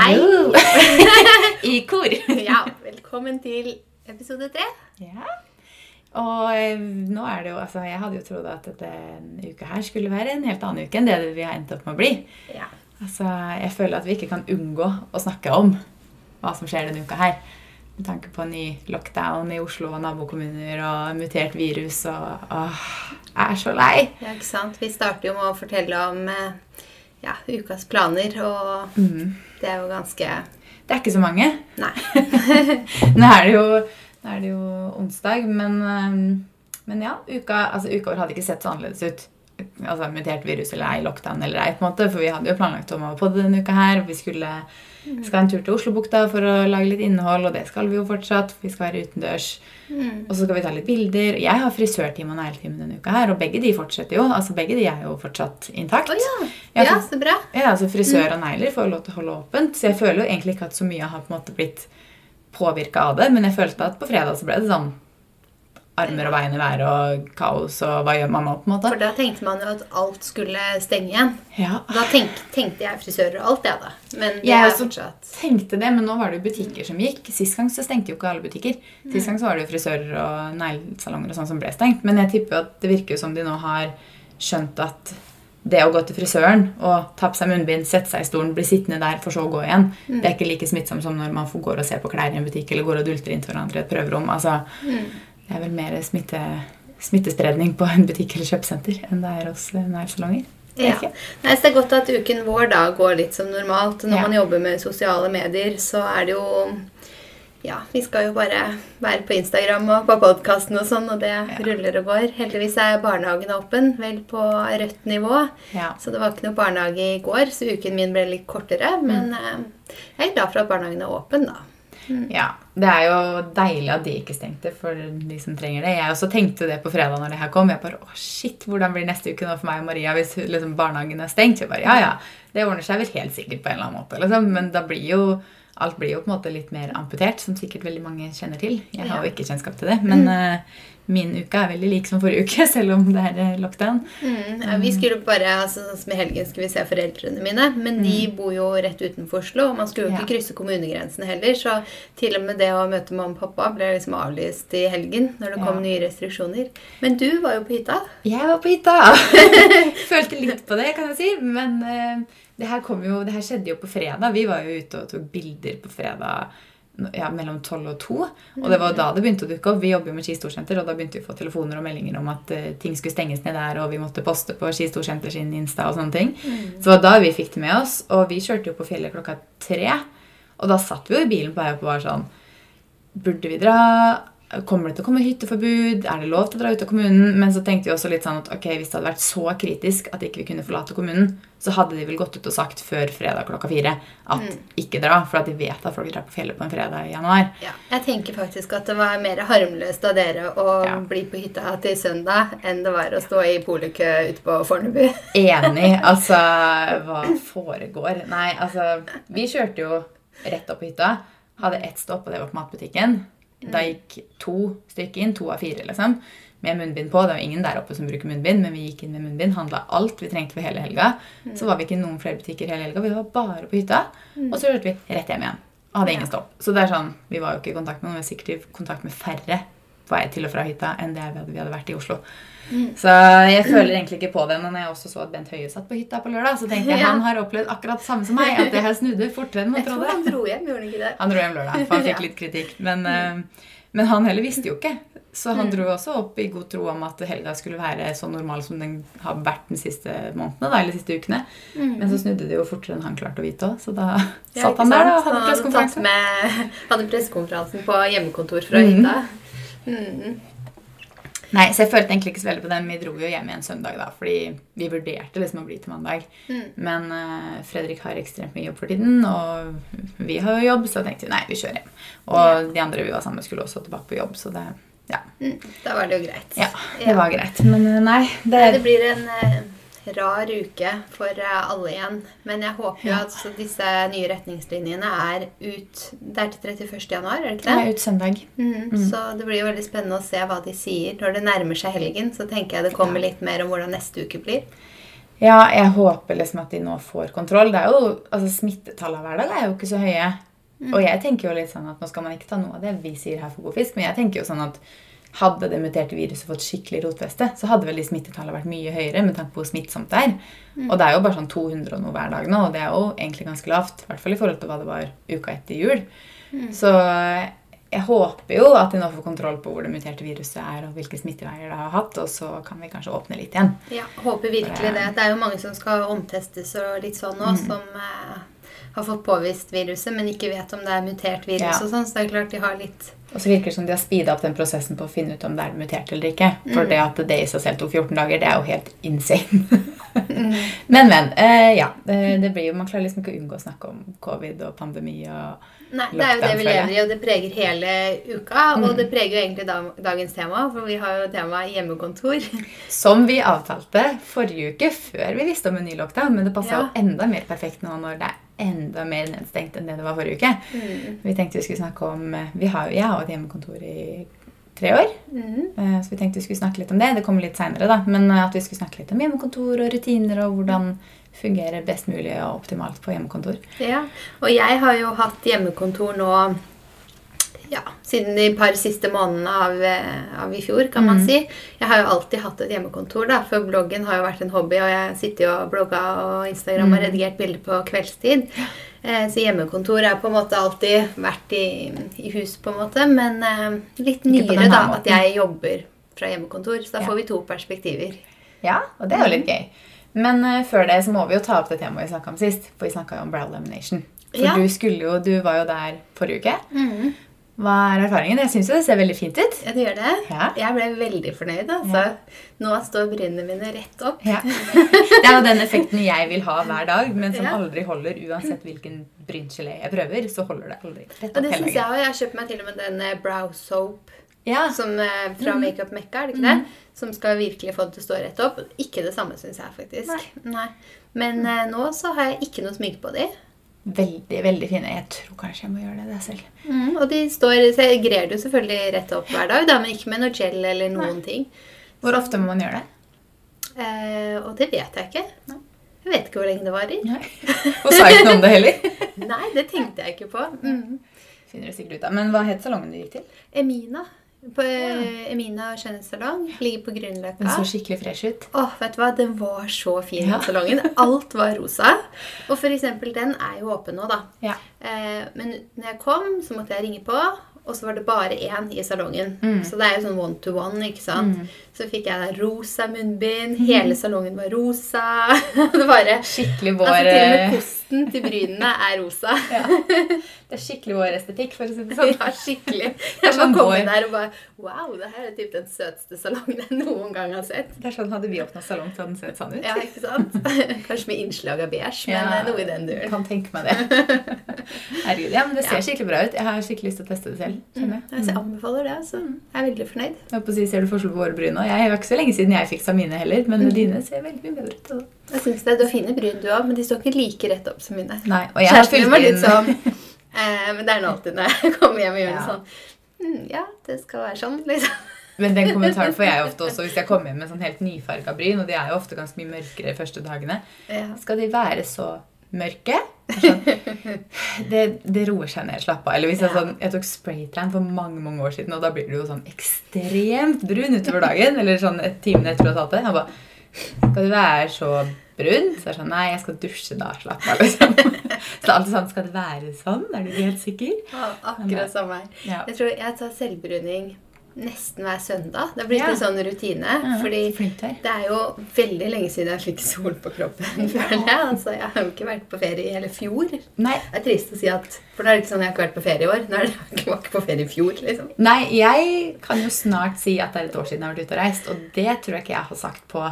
Hallo! I kor. ja, velkommen til episode tre. Ja. Og eh, nå er det jo, altså Jeg hadde jo trodd at denne uka her skulle være en helt annen uke enn det vi har endt opp med å bli. Ja. Altså, Jeg føler at vi ikke kan unngå å snakke om hva som skjer denne uka her. Med tanke på ny lockdown i Oslo og nabokommuner og mutert virus og åh, Jeg er så lei. ja, ikke sant. Vi starter jo med å fortelle om eh, ja, ukas planer, og Mm. det er jo ganske Det er ikke så mange. Nei. Nå er det jo, nå er det jo onsdag, men, men ja, uka, altså, uka vår hadde ikke sett så annerledes ut. Altså Mutert virus eller ei, lockdown eller ei, på en måte, for vi hadde jo planlagt om å på denne uka her. Vi skulle skal en tur til Oslobukta for å lage litt innhold, og det skal vi jo fortsatt. for Vi skal være utendørs. Mm. Og så skal vi ta litt bilder. Jeg har frisørtime og negletime denne uka her, og begge de fortsetter jo. Altså begge de er jo fortsatt intakt. Oh, ja. Ja, ja, så bra. Ja, altså Frisør og negler får lov til å holde åpent, så jeg føler jo egentlig ikke at så mye har på en måte blitt påvirka av det. Men jeg følte at på fredag så ble det sånn armer og bein i været og kaos, og hva gjør man nå, på en måte? For da tenkte man jo at alt skulle stenge igjen. Ja, Da tenk, tenkte jeg frisører og alt, jeg, da. Men det Jeg er fortsatt tenkte det, men nå var det jo butikker som gikk. Sist gang så stengte jo ikke alle butikker. Sist gang så var det jo frisører og neglesalonger og sånn som ble stengt. Men jeg tipper jo at det virker som de nå har skjønt at det å gå til frisøren og ta på seg munnbind, sette seg i stolen, bli sittende der for så å gå igjen, det er ikke like smittsomt som når man går og ser på klær i en butikk eller går og dulter inntil hverandre i et prøverom. Altså, det er vel mer smitte, smittespredning på en butikk eller kjøpesenter enn det er hos nærsalonger. neglesalonger. Ja. Nei, så Det er godt at uken vår da går litt som normalt. Når Ja. man jobber med sosiale medier, så er det jo Ja, vi skal jo bare være på Instagram og på podkasten og sånn, og det ruller og går. Heldigvis er barnehagen åpen, vel på rødt nivå. Ja. Så det var ikke noe barnehage i går, så uken min ble litt kortere. Men mm. jeg er glad for at barnehagen er åpen, da. Ja, Det er jo deilig at de ikke stengte for de som trenger det. Jeg også tenkte det på fredag når det her kom. Jeg bare, å shit, Hvordan blir neste uke nå for meg og Maria hvis liksom, barnehagen er stengt? Jeg bare, ja, ja, Det ordner seg vel helt sikkert på en eller annen måte. Liksom. Men da blir jo alt blir jo på en måte litt mer amputert, som sikkert veldig mange kjenner til. Jeg har jo ikke kjennskap til det, men eh, min uke er veldig lik som forrige uke, selv om det er eh, lockdown. Mm, ja, vi skulle bare, altså, sånn som I helgen skulle vi se foreldrene mine, men de bor jo rett utenfor Oslo. og Man skulle jo ikke Mm. Ja. krysse kommunegrensene heller, så til og med det å møte mamma og pappa ble liksom avlyst i helgen når det kom Ja. nye restriksjoner. Men du var jo på hytta. Jeg var på hytta! Følte litt på det, kan jeg si. Men eh, det, her kom jo, det her skjedde jo på fredag. Vi var jo ute og tok bilder på fredag ja, mellom 12 og 2. Og det var da det begynte å dukke opp. Vi jobber jo med Ski Storsenter, og da begynte vi å få telefoner og meldinger om at uh, ting skulle stenges ned der, og vi måtte poste på Ski Storsenter sin Insta og sånne ting. Så det var da vi fikk det med oss. Og vi kjørte jo på fjellet klokka tre. Og da satt vi jo i bilen på vei opp og var sånn Burde vi dra? Kommer det til å komme hytteforbud? Er det lov til å dra ut av kommunen? Men så tenkte vi også litt sånn at ok, hvis det hadde vært så kritisk at ikke vi kunne forlate kommunen, så hadde de vel gått ut og sagt før fredag klokka fire at ikke dra. For at de vet at folk drar på fjellet på en fredag i januar. Ja. Jeg tenker faktisk at det var mer harmløst av dere å Ja. bli på hytta til søndag enn det var å stå i polekø ute på Fornebu. Enig. Altså, hva foregår? Nei, altså Vi kjørte jo rett opp på hytta. Hadde ett stopp, og det var på matbutikken. Da gikk to stykker inn, to av fire, liksom, med munnbind på. Det var ingen der oppe som bruker munnbind, men vi gikk inn med munnbind, handla alt vi trengte for hele helga. Så var vi ikke i noen flere butikker hele helga. Vi var bare på hytta. Og så kjørte vi rett hjem igjen. Hadde ingen stopp. Så det er sånn, vi var jo ikke i kontakt med noen, vi var sikkert i kontakt med færre på vei til og fra hytta enn det vi hadde, vi hadde vært i Oslo. Så jeg føler egentlig ikke på det. Men når jeg også så at Bent Høie satt på hytta på lørdag, så tenkte jeg Ja. han har opplevd akkurat samme som meg. At det her snudde fortere enn man Jeg tror han trodde. dro hjem, gjorde han ikke det? Han dro hjem lørdag, for han fikk litt kritikk. Men, eh, men han heller visste jo ikke. Så han dro også opp i god tro om at helga skulle være så normal som den har vært de siste månedene. Eller de siste ukene. Men så snudde det jo fortere enn han klarte å vite òg. Så da Ja, satt han der da, og hadde pressekonferanse. Han hadde pressekonferansen på hjemmekontor fra hytta. Mm. Nei, så jeg følte egentlig ikke så veldig på dem. Vi dro jo hjem igjen søndag, da, fordi vi vurderte liksom å bli til mandag. Mm. Men uh, Fredrik har ekstremt mye jobb for tiden, og vi har jo jobb, så tenkte vi nei, vi kjører hjem. Og de andre vi var sammen med, skulle også tilbake på jobb, så det, ja, Mm. Da var det jo greit. ja, det var greit. Men eh, nei, det, Det blir en eh, rar uke for eh, alle igjen. Men jeg håper jo Ja. at disse nye retningslinjene er ut Det er til 31. januar, er det ikke det det? er ut søndag. Mhm, Så det blir jo veldig spennende å se hva de sier. Når det nærmer seg helgen, så tenker jeg det kommer litt mer om hvordan neste uke blir. Ja, jeg håper liksom at de nå får kontroll. Det er jo, altså Smittetallene hver dag er jo ikke så høye. Mm. Og jeg tenker jo litt sånn at nå skal man ikke ta noe av det vi sier her for god fisk, men jeg tenker jo sånn at hadde det muterte viruset fått skikkelig rotfeste, så hadde vel de smittetallene vært mye høyere med tanke på hvor smittsomt det er. Mm. Og det er jo bare sånn 200 og noe hver dag nå, og det er jo egentlig ganske lavt. I hvert fall i forhold til hva det var uka etter jul. Mm. Så jeg håper jo at de nå får kontroll på hvor det muterte viruset er, og hvilke smitteveier det har hatt, og så kan vi kanskje åpne litt igjen. Ja, håper virkelig det. Det er jo mange som skal omtestes og litt sånn Mm. som eh, har fått påvist viruset, men ikke vet om det er mutert virus Ja. og sånn. Så det er klart de har litt Og så virker det som de har speeda opp den prosessen på å finne ut om det er mutert eller ikke. For det at det i seg selv tok 14 dager, det er jo helt insane. men, men. eh, ja. Det, det blir jo, man klarer liksom ikke å unngå å snakke om covid og pandemi og Nei, det er jo det vi lever i, og det preger hele uka. Og Mm. det preger jo egentlig dag, dagens tema, for vi har jo temaet hjemmekontor. Som vi avtalte forrige uke, før vi visste om en ny lockdown. Men det passa Ja. jo enda mer perfekt nå når det er enda mer nedstengt enn det det var forrige uke. Mm. Vi tenkte vi skulle snakke om eh, vi har, Jeg har jo et hjemmekontor i tre år. Mm. eh, Så vi tenkte vi skulle snakke litt om det. Det kommer litt seinere, da. Men eh, at vi skulle snakke litt om hjemmekontor og rutiner og hvordan fungerer best mulig og optimalt på hjemmekontor. Ja, og jeg har jo hatt hjemmekontor nå ja, siden de par siste månedene av, eh, av i fjor, kan man Mm. si. Jeg har jo alltid hatt et hjemmekontor, da, for bloggen har jo vært en hobby, og jeg sitter jo og blogga og Instagram og Mm. redigert bilder på kveldstid. Eh, Så hjemmekontor er på en måte alltid vært i, i hus, på en måte. Men eh, litt nyere, da, måten. at jeg jobber fra hjemmekontor. Så da Ja. får vi to perspektiver. Ja, og det er jo litt gøy. Men uh, før det så må vi jo ta opp det temaet vi snakka om sist. For vi snakka jo om brow lamination. For Ja. du skulle jo, du var jo der forrige uke. Hva er erfaringen? Jeg syns det ser veldig fint ut. Ja, det gjør det. Ja. Jeg ble veldig fornøyd. Altså. Nå står brynene mine rett opp. Ja. Det er jo den effekten jeg vil ha hver dag, men som Ja. aldri holder. Uansett hvilken bryngelé jeg prøver, så holder det aldri. Rett Og opp det synes jeg dagen. Jeg har kjøpt meg til og med den eh, brow soap Ja. som, eh, fra Mhm. Makeup Mekka, er det ikke det? Som skal virkelig få det til å stå rett opp. Ikke det samme, syns jeg faktisk. Nei. Men mm. nå så har jeg ikke noe sminke på de. Veldig, veldig fine. Jeg tror kanskje jeg må gjøre det der selv. Og de står, grer du selvfølgelig rett opp hver dag, da, men ikke med noe gel eller noen ting. Hvor ofte må man gjøre det? Eh, og det vet jeg ikke. Nei. Jeg vet ikke hvor lenge det varer. Nei. Og sa ikke noe om det heller. Nei, det tenkte jeg ikke på. Mm. Finner du sikkert ut av. Men hva het salongen du gikk til? Emina. På ja. Emina skjønnhetssalong. Ligger på Grünerløkka. Den så skikkelig fresh ut. Åh, vet du hva? Den var så fin, Ja. salongen. Alt var rosa. Og for eksempel, den er jo åpen nå, da. Ja. Eh, men når jeg kom, så måtte jeg ringe på, og så var det bare én i salongen. Mm. Så det er jo sånn one to one, ikke sant. Så fikk jeg rosa munnbind. Hele salongen var rosa. det bare Skikkelig vår Altså, til og med eh, kosten til brynene er rosa. ja. Det er skikkelig vår estetikk, for å si det sånn. Ja, skikkelig. Jeg sånn må komme inn der og bare Wow, det her er typ den søteste salongen jeg noen gang har sett. Det er sånn, Hadde vi åpna salong, så hadde den sett sånn ut. Ja, ikke sant? Kanskje med innslag av beige, men Ja. eh, noe i den duren. Kan tenke meg det. Herregud, ja, men Det ser Ja. skikkelig bra ut. Jeg har skikkelig lyst til å teste det selv. skjønner Jeg jeg. anbefaler det. altså. Jeg er veldig fornøyd. Jeg på å si, Ser du forskjell på våre bryn nå? Jeg jo ikke så lenge siden jeg fiksa mine heller, men dine ser veldig mye bedre ut. Jeg synes det, Du har fine bryn, du òg, men de står ikke like rett opp som mine. Nei, og jeg har fylt inn sånn eh, Men det er nå alltid når jeg kommer hjem og gjør det sånn mm, Ja, det skal være sånn, liksom. Men den kommentaren får jeg ofte også hvis jeg kommer hjem med sånn helt nyfarga bryn, og de er jo ofte ganske mye mørkere de første dagene. Ja. Skal de være så mørke? Sånn, det, det roer seg ned. Slapp av. Eller hvis jeg, sånn, jeg tok spraytan for mange mange år siden, og da blir du jo sånn ekstremt brun utover dagen. Eller sånn et time etter å har tatt det. Jeg bare, skal du være så brun? Så er det sånn, nei, jeg skal dusje da. Slapp av, liksom. Så det er alltid sånn, skal det være sånn? Er du helt sikker? Ja, akkurat samme her. Ja. Jeg tror jeg tar selvbruning nesten hver søndag. Det har blitt Ja. en sånn rutine. Ja, fordi det er jo veldig lenge siden jeg fikk sol på kroppen. føler jeg. Altså, jeg har jo ikke vært på ferie i hele fjor. Nei, Det er trist å si at For nå er det ikke sånn jeg har ikke vært på ferie i år. Nå er det, ikke på ferie i fjor, liksom. Nei, jeg kan jo snart si at det er et år siden jeg har vært ute og reist, og det tror jeg ikke jeg har sagt på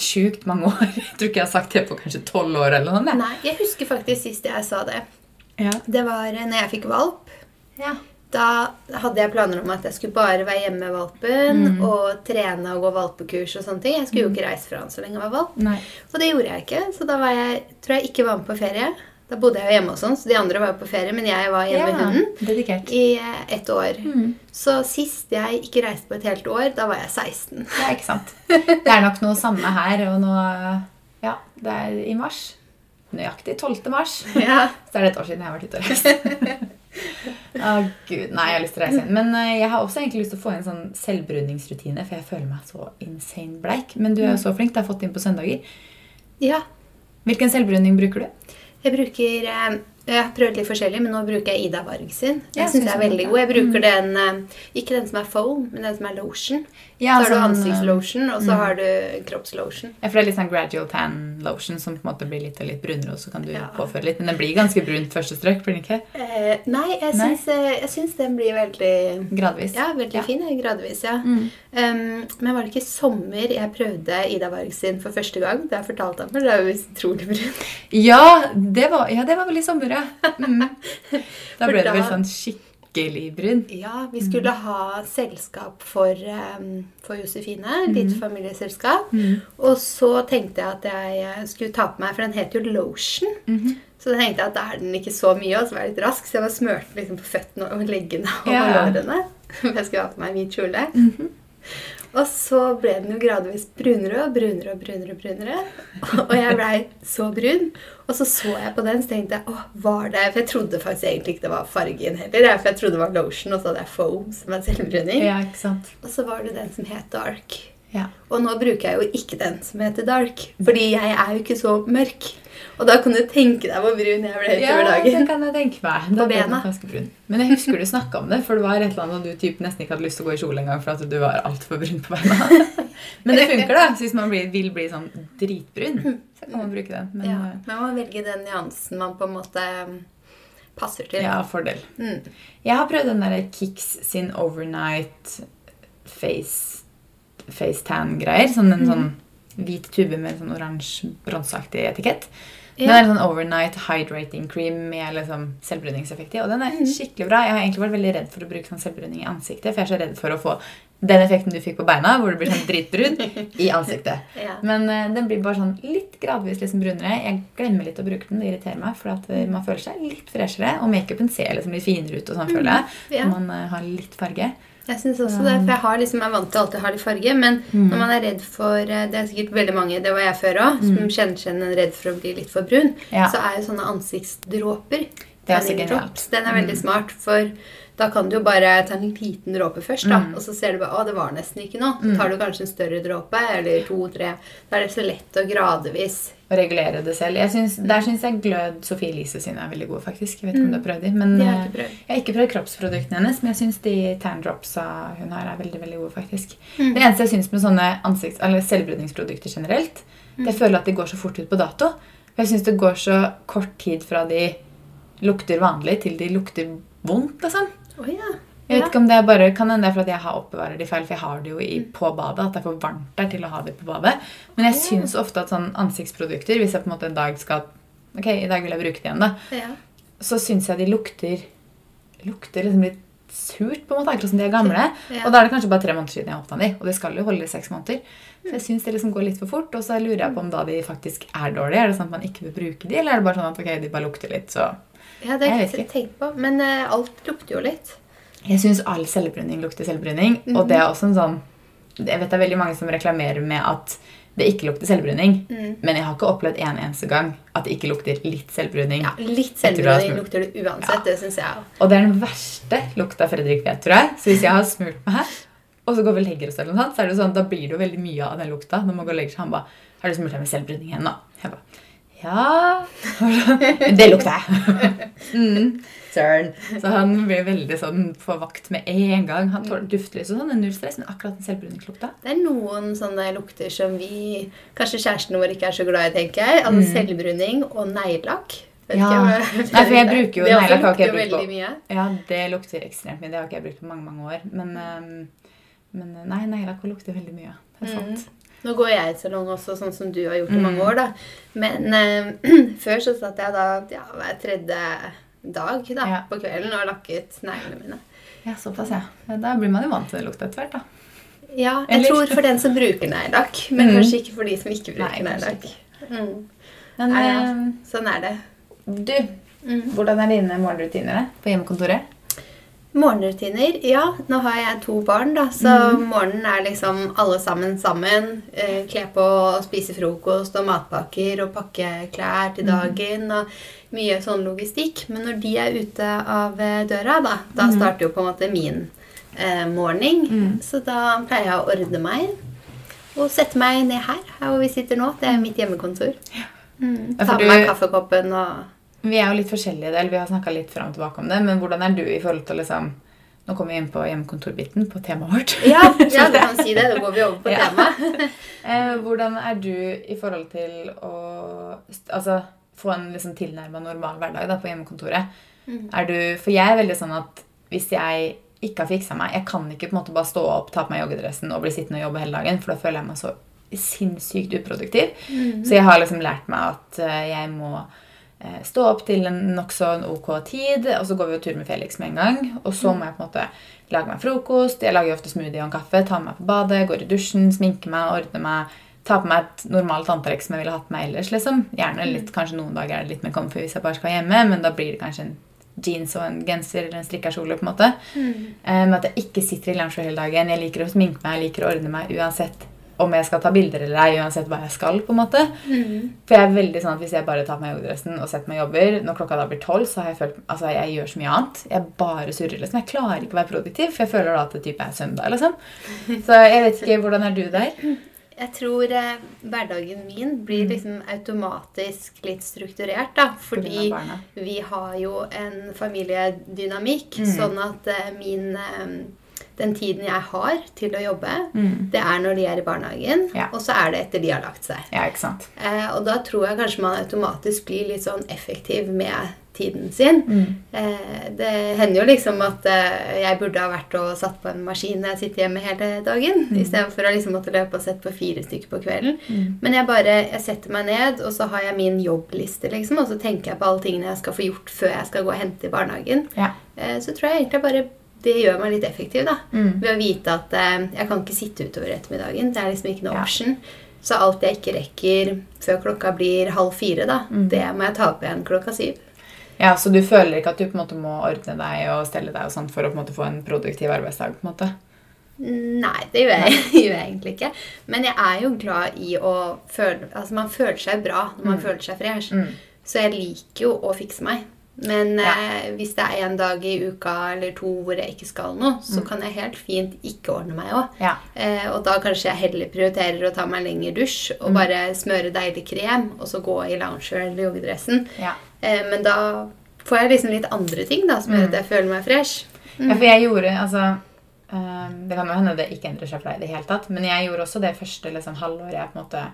sjukt mange år. Jeg tror ikke jeg har sagt det på kanskje tolv år eller noe. Nei, jeg husker faktisk sist jeg sa det. Ja. Det var eh, når jeg fikk valp. Ja. Da hadde jeg planer om at jeg skulle bare være hjemme med valpen Mm. og trene og gå valpekurs og sånne ting. Jeg skulle jo ikke reise fra han så lenge jeg var valp. Nei. Og det gjorde jeg ikke, så da var jeg, tror jeg ikke var med på ferie. Da bodde jeg jo hjemme hos oss, så de andre var jo på ferie, men jeg var hjemme med hunden Dedikert. i eh, ett år. Så sist jeg ikke reiste på et helt år, da var jeg 16. Ja, ikke sant. Det er nok noe samme her, og nå Ja, det er i mars. Nøyaktig 12. mars. Ja. Så er det et år siden jeg har vært ute. Å, gud. Nei, jeg har lyst til å reise igjen. Men eh, jeg har også egentlig lyst til å få en sånn selvbruningsrutine, for jeg føler meg så insane bleik. Men du er jo så flink. Du har fått inn på søndager. ja. Hvilken selvbruning bruker du? Jeg bruker eh, Jeg har prøvd litt forskjellig, men nå bruker jeg Ida Varg sin. Ja, syns det er veldig god. Jeg bruker den eh, Ikke den som er foam, men den som er lotion. Ja, så har du sånn, ansiktslotion, og så har du kroppslotion. Ja, for det er litt sånn gradual tan lotion som på en måte blir litt og litt brunere, og så kan du Ja. påføre litt. Men den blir ganske brunt første strøk, blir den ikke? Eh, nei, jeg syns, eh, jeg syns den blir veldig Gradvis. Ja, veldig Ja. fin. Gradvis, ja. Mm. Um, men var det ikke sommer jeg prøvde Ida Varg sin for første gang? Det har jeg fortalt ham, for det er jo utrolig brun. Ja, det var, ja, det var vel i sommer, ja. Mm. Da ble det vel sånn skikkelig brun. Ja, vi skulle ha selskap for, um, for Josefine. Litt familieselskap. Og så tenkte jeg at jeg eh, skulle ta på meg, for den heter jo lotion. Så da tenkte jeg at da er den ikke så mye, og så var jeg litt rask. Så jeg bare smurte liksom på føttene og leggene og Ja. lårene. For jeg skulle ha på meg hvit kjole. Og så ble den jo gradvis brunere og brunere og brunere. Og brunere. Og jeg blei så brun. Og så så jeg på den, så tenkte jeg åh, var det For jeg trodde faktisk egentlig ikke det var fargen heller. For jeg trodde det var lotion, og så hadde jeg foam, som er selvbruning. Ja, ikke sant? Og så var det den som het dark. Ja. Og nå bruker jeg jo ikke den som heter dark, fordi jeg er jo ikke så mørk. Og da kan du tenke deg hvor brun jeg ble Ja, utover det kan jeg tenke meg. Da På bena. ganske brun. Men jeg husker du snakka om det, for det var et eller annet du typ nesten ikke hadde lyst til å gå i kjole engang for at du var altfor brun på beina. Men det funker, da. Så hvis man blir, vil bli sånn dritbrun, så kan man bruke den. Men Ja, ja, man må velge den nyansen man på en måte um, passer til. ja fordel. Mm. Jeg har prøvd den der Kix sin overnight face, face tan-greier. Sånn en sånn hvit tube med sånn oransje, bronseaktig etikett. Den er en sånn overnight hydrating cream med liksom selvbruningseffekt i. Og den er skikkelig bra. Jeg har egentlig vært veldig redd for å bruke sånn selvbruning i ansiktet. For jeg er så redd for å få den effekten du fikk på beina, hvor du blir sånn dritbrun, i ansiktet. Ja. Men uh, den blir bare sånn litt gradvis liksom brunere. Jeg glemmer litt å bruke den. Det irriterer meg, for at eh, man føler seg litt freshere. Og makeupen ser liksom litt finere ut og sånn, føler jeg. Ja. Man uh, har litt farge. Jeg synes også det, for jeg har liksom, jeg er vant til alltid å ha litt farge, men når man er redd for Det er sikkert veldig mange, det var jeg før òg, som kjenner seg igjen redd for å bli litt for brun. Ja. Så er jo sånne ansiktsdråper Det er også genialt. Den er veldig smart, for da kan du jo bare ta en liten dråpe først, da, og så ser du bare å, det var nesten ikke noe. Så tar du kanskje en større dråpe, eller to-tre. Da er det så lett å gradvis Å regulere det selv. Jeg synes, der syns jeg Glød Sofie Elise sine er veldig gode, faktisk. Jeg vet ikke om du har prøvd dem. men jeg har eh, prøvd. jeg har ikke prøvd kroppsproduktene hennes, men jeg syns de tan dropsa hun har, er veldig veldig gode, faktisk. Mm. Det eneste jeg syns med sånne ansikts- eller selvbrudningsprodukter generelt, det Mm. jeg føler at de går så fort ut på dato. For jeg syns det går så kort tid fra de lukter vanlig til de lukter vondt, liksom. Å ja. Jeg vet ikke om det er bare, Kan hende det er jeg har oppbevarer de feil, for jeg har det jo i, på badet. At det er for varmt der til å ha det på badet. Men jeg syns ofte at sånn ansiktsprodukter, hvis jeg på en måte en dag skal Ok, i dag vil jeg bruke det igjen, da. ja. Så syns jeg de lukter lukter liksom litt surt, på en måte, akkurat som de er gamle. Ja. Og da er det kanskje bare tre måneder siden jeg åpna de, og det skal jo holde i seks måneder. Så jeg syns det liksom går litt for fort, og så lurer jeg på om da de faktisk er dårlige. Er det sånn at man ikke vil bruke de, eller er det bare sånn at ok, de bare lukter litt, så ja, det har Jeg ikke tenkt på. Men uh, alt lukter jo litt. Jeg syns all selvbruning lukter selvbruning. Mhm. Og det er også en sånn Jeg vet det er veldig mange som reklamerer med at det ikke lukter selvbruning. Mm. Men jeg har ikke opplevd en eneste gang at det ikke lukter litt selvbruning. Ja, litt smurt. lukter det uansett. Det syns jeg også. Og det er den verste lukta Fredrik vet, tror jeg. Så hvis jeg har smurt meg her, og så går vi og legger oss, eller noe sånt, så er det sånn, da blir det jo veldig mye av den lukta. Når man går og legger seg, han ba, 'Har du smurt deg med selvbruning igjen, nå?' Jeg bare ja det lukter jeg. mm, Søren. Så han blir veldig sånn på vakt med en gang. Han tåler duftlys og sånn, det er null stress, men akkurat den selvbruningslukta Det er noen sånne lukter som vi Kanskje kjæresten vår ikke er så glad i, tenker jeg. Altså selvbruning og neglelakk. Mm. Ja. ikke Nei, for jeg bruker jo Det neglelakk, jeg lukter veldig mye. Ja, det lukter ekstremt mye. Det har ikke jeg brukt på mange mange år. Men, um, men nei, neglelakk lukter veldig mye. Det er sant. Nå går jeg i salong også, sånn som du har gjort i Mm. mange år, da. Men eh, før så satt jeg da ja, hver tredje dag da, Ja. på kvelden og lakket neglene mine. Ja, såpass, ja. Da blir man jo vant til det lukta etter hvert, da. Ja, jeg Eller- tror for den som bruker neglelakk, men Mm. kanskje ikke for de som ikke bruker neglelakk. Mm. Men ehm, Sånn er det. Du, hvordan er dine morgenrutiner på hjemmekontoret? Morgenrutiner? Ja, nå har jeg to barn, da, så morgenen er liksom alle sammen sammen. Eh, kle på og spise frokost og matpakker og pakke klær til dagen og mye sånn logistikk. Men når de er ute av eh, døra, da, da starter jo på en måte min eh, morgen. Så da pleier jeg å ordne meg og sette meg ned her, her hvor vi sitter nå. Det er mitt hjemmekontor. Mm, ta med meg kaffekoppen og Vi er jo litt forskjellige, eller vi har snakka litt fram og tilbake om det, men hvordan er du i forhold til liksom Nå kommer vi inn på hjemmekontorbiten, på temaet vårt. Ja, ja du kan si det. Da går vi over på Ja. temaet. Eh, hvordan er du i forhold til å altså, få en liksom tilnærma normal hverdag da, på hjemmekontoret? Er du, for jeg er veldig sånn at hvis jeg ikke har fiksa meg Jeg kan ikke på en måte bare stå opp, ta på meg joggedressen og bli sittende og jobbe hele dagen, for da føler jeg meg så sinnssykt uproduktiv. Så jeg har liksom lært meg at eh, jeg må stå opp til en nokså ok tid, og så går vi jo tur med Felix med en gang. Og så må jeg på en måte lage meg frokost. Jeg lager jo ofte smoothie og en kaffe, tar med meg på badet, går i dusjen, sminker meg, ordner meg. Tar på meg et normalt antrekk som jeg ville hatt på meg ellers. liksom. Gjerne litt, Kanskje noen dager er det litt mer comfy hvis jeg bare skal hjemme, men da blir det kanskje en jeans og en genser eller en strikka kjole. på en måte. Eh, Men at jeg ikke sitter i lounge hele dagen. Jeg liker å sminke meg, jeg liker å ordne meg uansett om jeg skal ta bilder eller ei, uansett hva jeg skal. på en måte. For jeg er veldig sånn at Hvis jeg bare tar på meg joggedressen og setter meg jobber, når klokka da blir tolv, så har jeg følt altså jeg gjør så mye annet. Jeg bare surrer. liksom. Jeg klarer ikke å være produktiv, for jeg føler da at det type er søndag. liksom. Så jeg vet ikke, Hvordan er du der? Jeg tror eh, hverdagen min blir liksom automatisk litt strukturert, da. Fordi vi har jo en familiedynamikk, Mm. sånn at eh, min eh, Den tiden jeg har til å jobbe, Mm. det er når de er i barnehagen, Ja. og så er det etter de har lagt seg. Ja? Eh, og da tror jeg kanskje man automatisk blir litt sånn effektiv med tiden sin. Mm. Eh, det hender jo liksom at eh, jeg burde ha vært og satt på en maskin når jeg sitter hjemme hele dagen, Mm. istedenfor å liksom måtte løpe og sette på fire stykker på kvelden. Men jeg bare jeg setter meg ned, og så har jeg min jobbliste, liksom, og så tenker jeg på alle tingene jeg skal få gjort før jeg skal gå og hente i barnehagen. Ja. Eh, så tror jeg egentlig bare det gjør meg litt effektiv, da. Mm. Ved å vite at eh, jeg kan ikke sitte utover ettermiddagen. Det er liksom ikke noe Ja. option. Så alt jeg ikke rekker før klokka blir halv fire, da, Mm. det må jeg ta opp igjen klokka syv. Ja, Så du føler ikke at du på en måte må ordne deg og stelle deg og sånt for å på en måte få en produktiv arbeidsdag? på en måte? Nei, det gjør jeg, gjør jeg egentlig ikke. Men jeg er jo glad i å føle Altså, man føler seg bra når man føler seg fresh. Mm. Så jeg liker jo å fikse meg. Men Ja. eh, hvis det er en dag i uka eller to hvor jeg ikke skal noe, så Mm. kan jeg helt fint ikke ordne meg òg. Ja. Eh, og da kanskje jeg heller prioriterer å ta meg en lengre dusj og Mm. bare smøre deilig krem, og så gå i loungewear eller joggedressen. ja. Eh, men da får jeg liksom litt andre ting da, som gjør Mm. at jeg føler meg fresh. Ja, for jeg gjorde altså øh, Det kan jo hende det ikke endrer seg for deg i det hele tatt, men jeg gjorde også det første liksom, halvåret jeg på en måte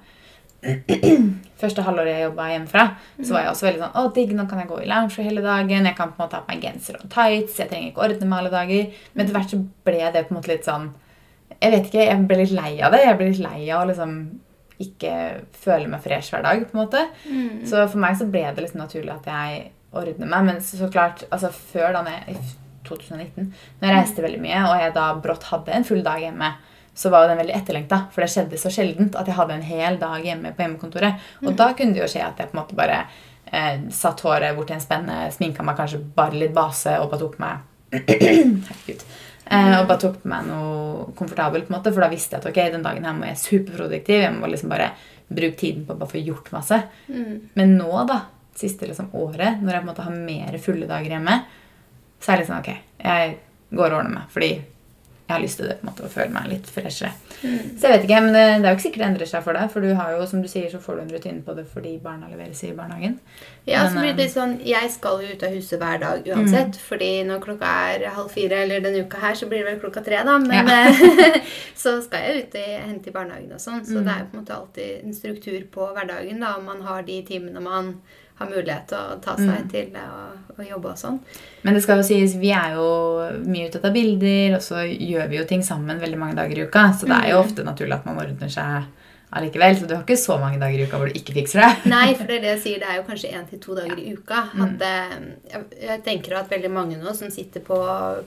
Første halvåret jeg jobba hjemmefra, så var jeg også veldig sånn Å, digg, nå kan jeg gå i lounge hele dagen. Jeg kan på en måte ha på meg genser og tights. Jeg trenger ikke ordne meg alle dager. Men etter hvert så ble det på en måte litt sånn Jeg vet ikke, jeg ble litt lei av det. Jeg ble litt lei av å liksom ikke føle meg fresh hver dag. på en måte. Så for meg så ble det liksom naturlig at jeg ordner meg. Men så, så klart, altså før da jeg, i 2019, når jeg reiste veldig mye, og jeg da brått hadde en full dag hjemme, så var den veldig etterlengta. For det skjedde så sjeldent at jeg hadde en hel dag hjemme på hjemmekontoret. Og da kunne det jo skje at jeg på en måte bare eh, satt håret bort til en spenne, sminka meg kanskje bare litt base og bare tok meg Herregud. Eh, og bare tok på meg noe komfortabelt, på en måte, for da visste jeg at ok, den dagen her må jeg superproduktiv. Jeg må liksom bare bruke tiden på å bare få gjort masse. Men nå, da, siste liksom året, når jeg på en måte har mer fulle dager hjemme, så er det liksom ok, jeg går og ordner meg, fordi jeg har lyst til det på en måte, å føle meg litt freshere. Så jeg vet ikke, men det, det er jo ikke sikkert det endrer seg for deg, for du har jo, som du sier, så får du en rutine på det fordi barna leveres i barnehagen. Ja, Men, så blir det eh, litt sånn, Jeg skal jo ut av huset hver dag uansett. fordi når klokka er halv fire, eller denne uka her, så blir det vel klokka tre, da. Men ja. så skal jeg ut og hente i barnehagen og sånn. Så det er jo på en måte alltid en struktur på hverdagen. da, Om man har de timene man har mulighet til å ta seg til å, og, jobbe og sånn. Men det skal jo sies, vi er jo mye ute av bilder, og så gjør vi jo ting sammen veldig mange dager i uka. Så det er jo ofte naturlig at man ordner seg allikevel. Så du har ikke så mange dager i uka hvor du ikke fikser det. Nei, for det er det jeg sier. Det er jo kanskje én til to dager i uka. At, eh, jeg, jeg tenker at veldig mange nå som sitter på,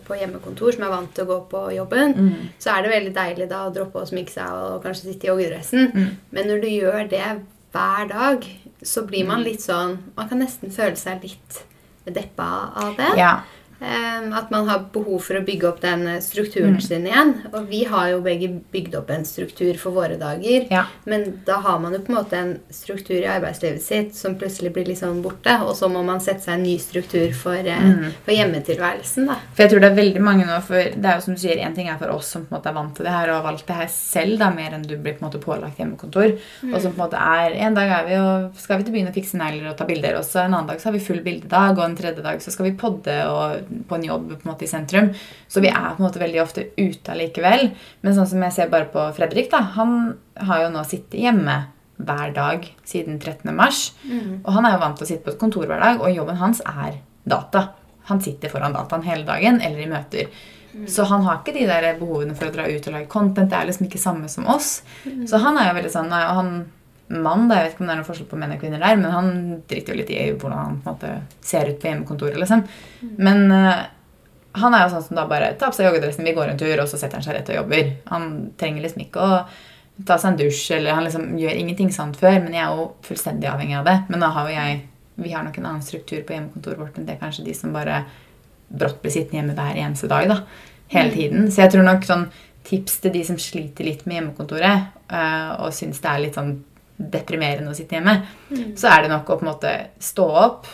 på hjemmekontor, som er vant til å gå på jobben, så er det veldig deilig da å droppe å sminke seg og kanskje sitte i joggedressen. Men når du gjør det hver dag, så blir man litt sånn Man kan nesten føle seg litt deppa av det. Ja. Eh, At man har behov for å bygge opp den strukturen strukturen sin igjen. Og vi har jo begge bygd opp en struktur for våre dager. Ja. Men da har man jo på en måte en struktur i arbeidslivet sitt som plutselig blir liksom borte. Og så må man sette seg en ny struktur for, mm. for hjemmetilværelsen, da. For jeg tror det er veldig mange nå, for det er jo som du sier, en ting er for oss som på en måte er vant til det her og har valgt det her selv, da, mer enn du blir på en måte pålagt hjemmekontor. Og som på en måte er, En dag er vi og skal vi til byen og fikse negler og ta bilder, og så en annen dag så har vi full bildedag, og en tredje dag så skal vi podde og på en jobb på en måte i sentrum. Så vi er på en måte veldig ofte ute allikevel. Men sånn som jeg ser bare på Fredrik, da, han har jo nå sittet hjemme hver dag siden 13. mars. Og han er jo vant til å sitte på et kontor hver dag, og jobben hans er data. Han sitter foran dataen hele dagen eller i møter. Så han har ikke de der behovene for å dra ut og lage content. Det er liksom ikke samme som oss. Så han er jo veldig sånn og han mann, da, jeg vet ikke om det er noen forskjell på menn og kvinner der, men han driter jo litt i hvordan han måte ser ut på hjemmekontoret, liksom. Men uh, han er jo sånn som da bare tar på seg joggedressen, vi går en tur, og så setter han seg rett og jobber. Han trenger liksom ikke å ta seg en dusj, eller han liksom gjør ingenting sant før, men jeg er jo fullstendig avhengig av det. Men da har jo jeg Vi har nok en annen struktur på hjemmekontoret vårt enn det er kanskje de som bare brått blir sittende hjemme hver eneste dag, da. Hele tiden. Så jeg tror nok sånn tips til de som sliter litt med hjemmekontoret, uh, og syns det er litt sånn deprimerende å sitte hjemme, så er det nok å på en måte stå opp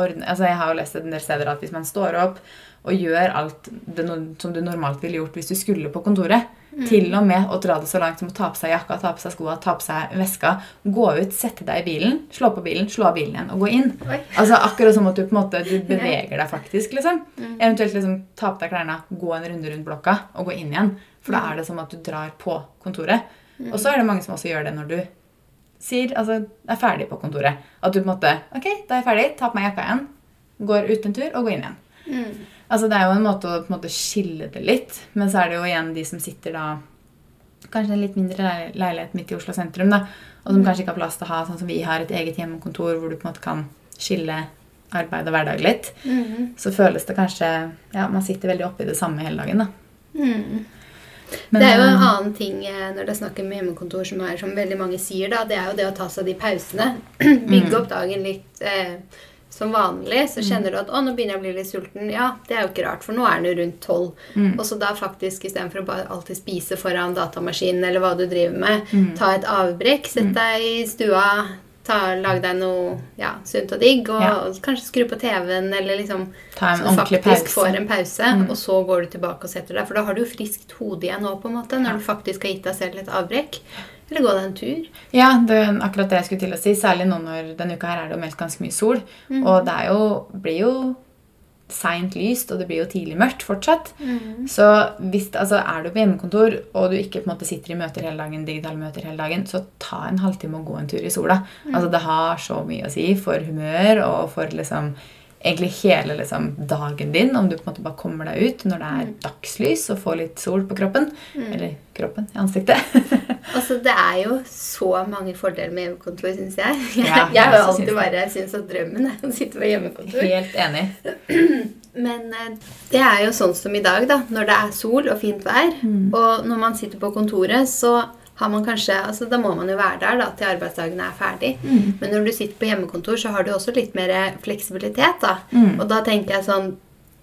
ordne, altså Jeg har jo lest en del steder at hvis man står opp og gjør alt det som du normalt ville gjort hvis du skulle på kontoret, til og med å dra det så langt som å ta på seg jakka, ta på seg skoa, ta på seg veska, gå ut, sette deg i bilen, slå på bilen, slå av bilen igjen og gå inn. Oi. Altså Akkurat som at du på en måte du beveger deg faktisk. liksom. Eventuelt liksom ta på deg klærne, gå en runde rundt blokka og gå inn igjen. For da er det som at du drar på kontoret. Og så er det mange som også gjør det når du sier, altså, er ferdig på kontoret. At du på en måte Ok, da er jeg ferdig. Ta på meg jakka igjen. Går ut en tur og går inn igjen. Altså Det er jo en måte å på en måte skille det litt. Men så er det jo igjen de som sitter da Kanskje en litt mindre leilighet midt i Oslo sentrum. da, Og som kanskje ikke har plass til å ha sånn som vi har, et eget hjemmekontor hvor du på en måte kan skille arbeid og hverdag litt. Så føles det kanskje Ja, man sitter veldig oppi det samme hele dagen. da. Men, det er jo en eh, annen ting eh, når det er snakk om hjemmekontor som er som veldig mange sier, da. Det er jo det å ta seg de pausene. Mm. Bygge opp dagen litt eh, som vanlig. Så kjenner du at 'å, nå begynner jeg å bli litt sulten'. Ja, det er jo ikke rart, for nå er den jo rundt tolv. Mm. Og så da faktisk istedenfor å bare alltid spise foran datamaskinen eller hva du driver med, Mm. ta et avbrekk, sett deg i stua, ta, lag deg noe ja, sunt og digg, og, Ja. og kanskje skru på TV-en, eller liksom Ta en så du faktisk pause. får en pause, Mm. og så går du tilbake og setter deg. For da har du jo friskt hode igjen nå, på en måte, når du faktisk har gitt deg selv et avbrekk. Eller gå deg en tur. Ja, det er akkurat det jeg skulle til å si. Særlig nå når denne uka her er det jo meldt ganske mye sol. Og det er jo, blir jo seint lyst, og det blir jo tidlig mørkt fortsatt. Så hvis, altså, er du på hjemmekontor, og du ikke på en måte sitter i møter hele dagen, digitale møter hele dagen, så ta en halvtime og gå en tur i sola. Altså, det har så mye å si for humør og for liksom egentlig hele liksom, dagen din, om du på en måte bare kommer deg ut når det er dagslys og får litt sol på kroppen. Eller kroppen, i ansiktet. Altså, Det er jo så mange fordeler med hjemmekontor, syns jeg. Ja, jeg har jo alltid alltid bare syntes at drømmen er å sitte på hjemmekontor. Helt enig. Men eh, det er jo sånn som i dag, da. Når det er sol og fint vær, og når man sitter på kontoret, så har man kanskje, altså Da må man jo være der da, til arbeidsdagen er ferdig. Men når du sitter på hjemmekontor, så har du også litt mer fleksibilitet. da. Og da tenker jeg sånn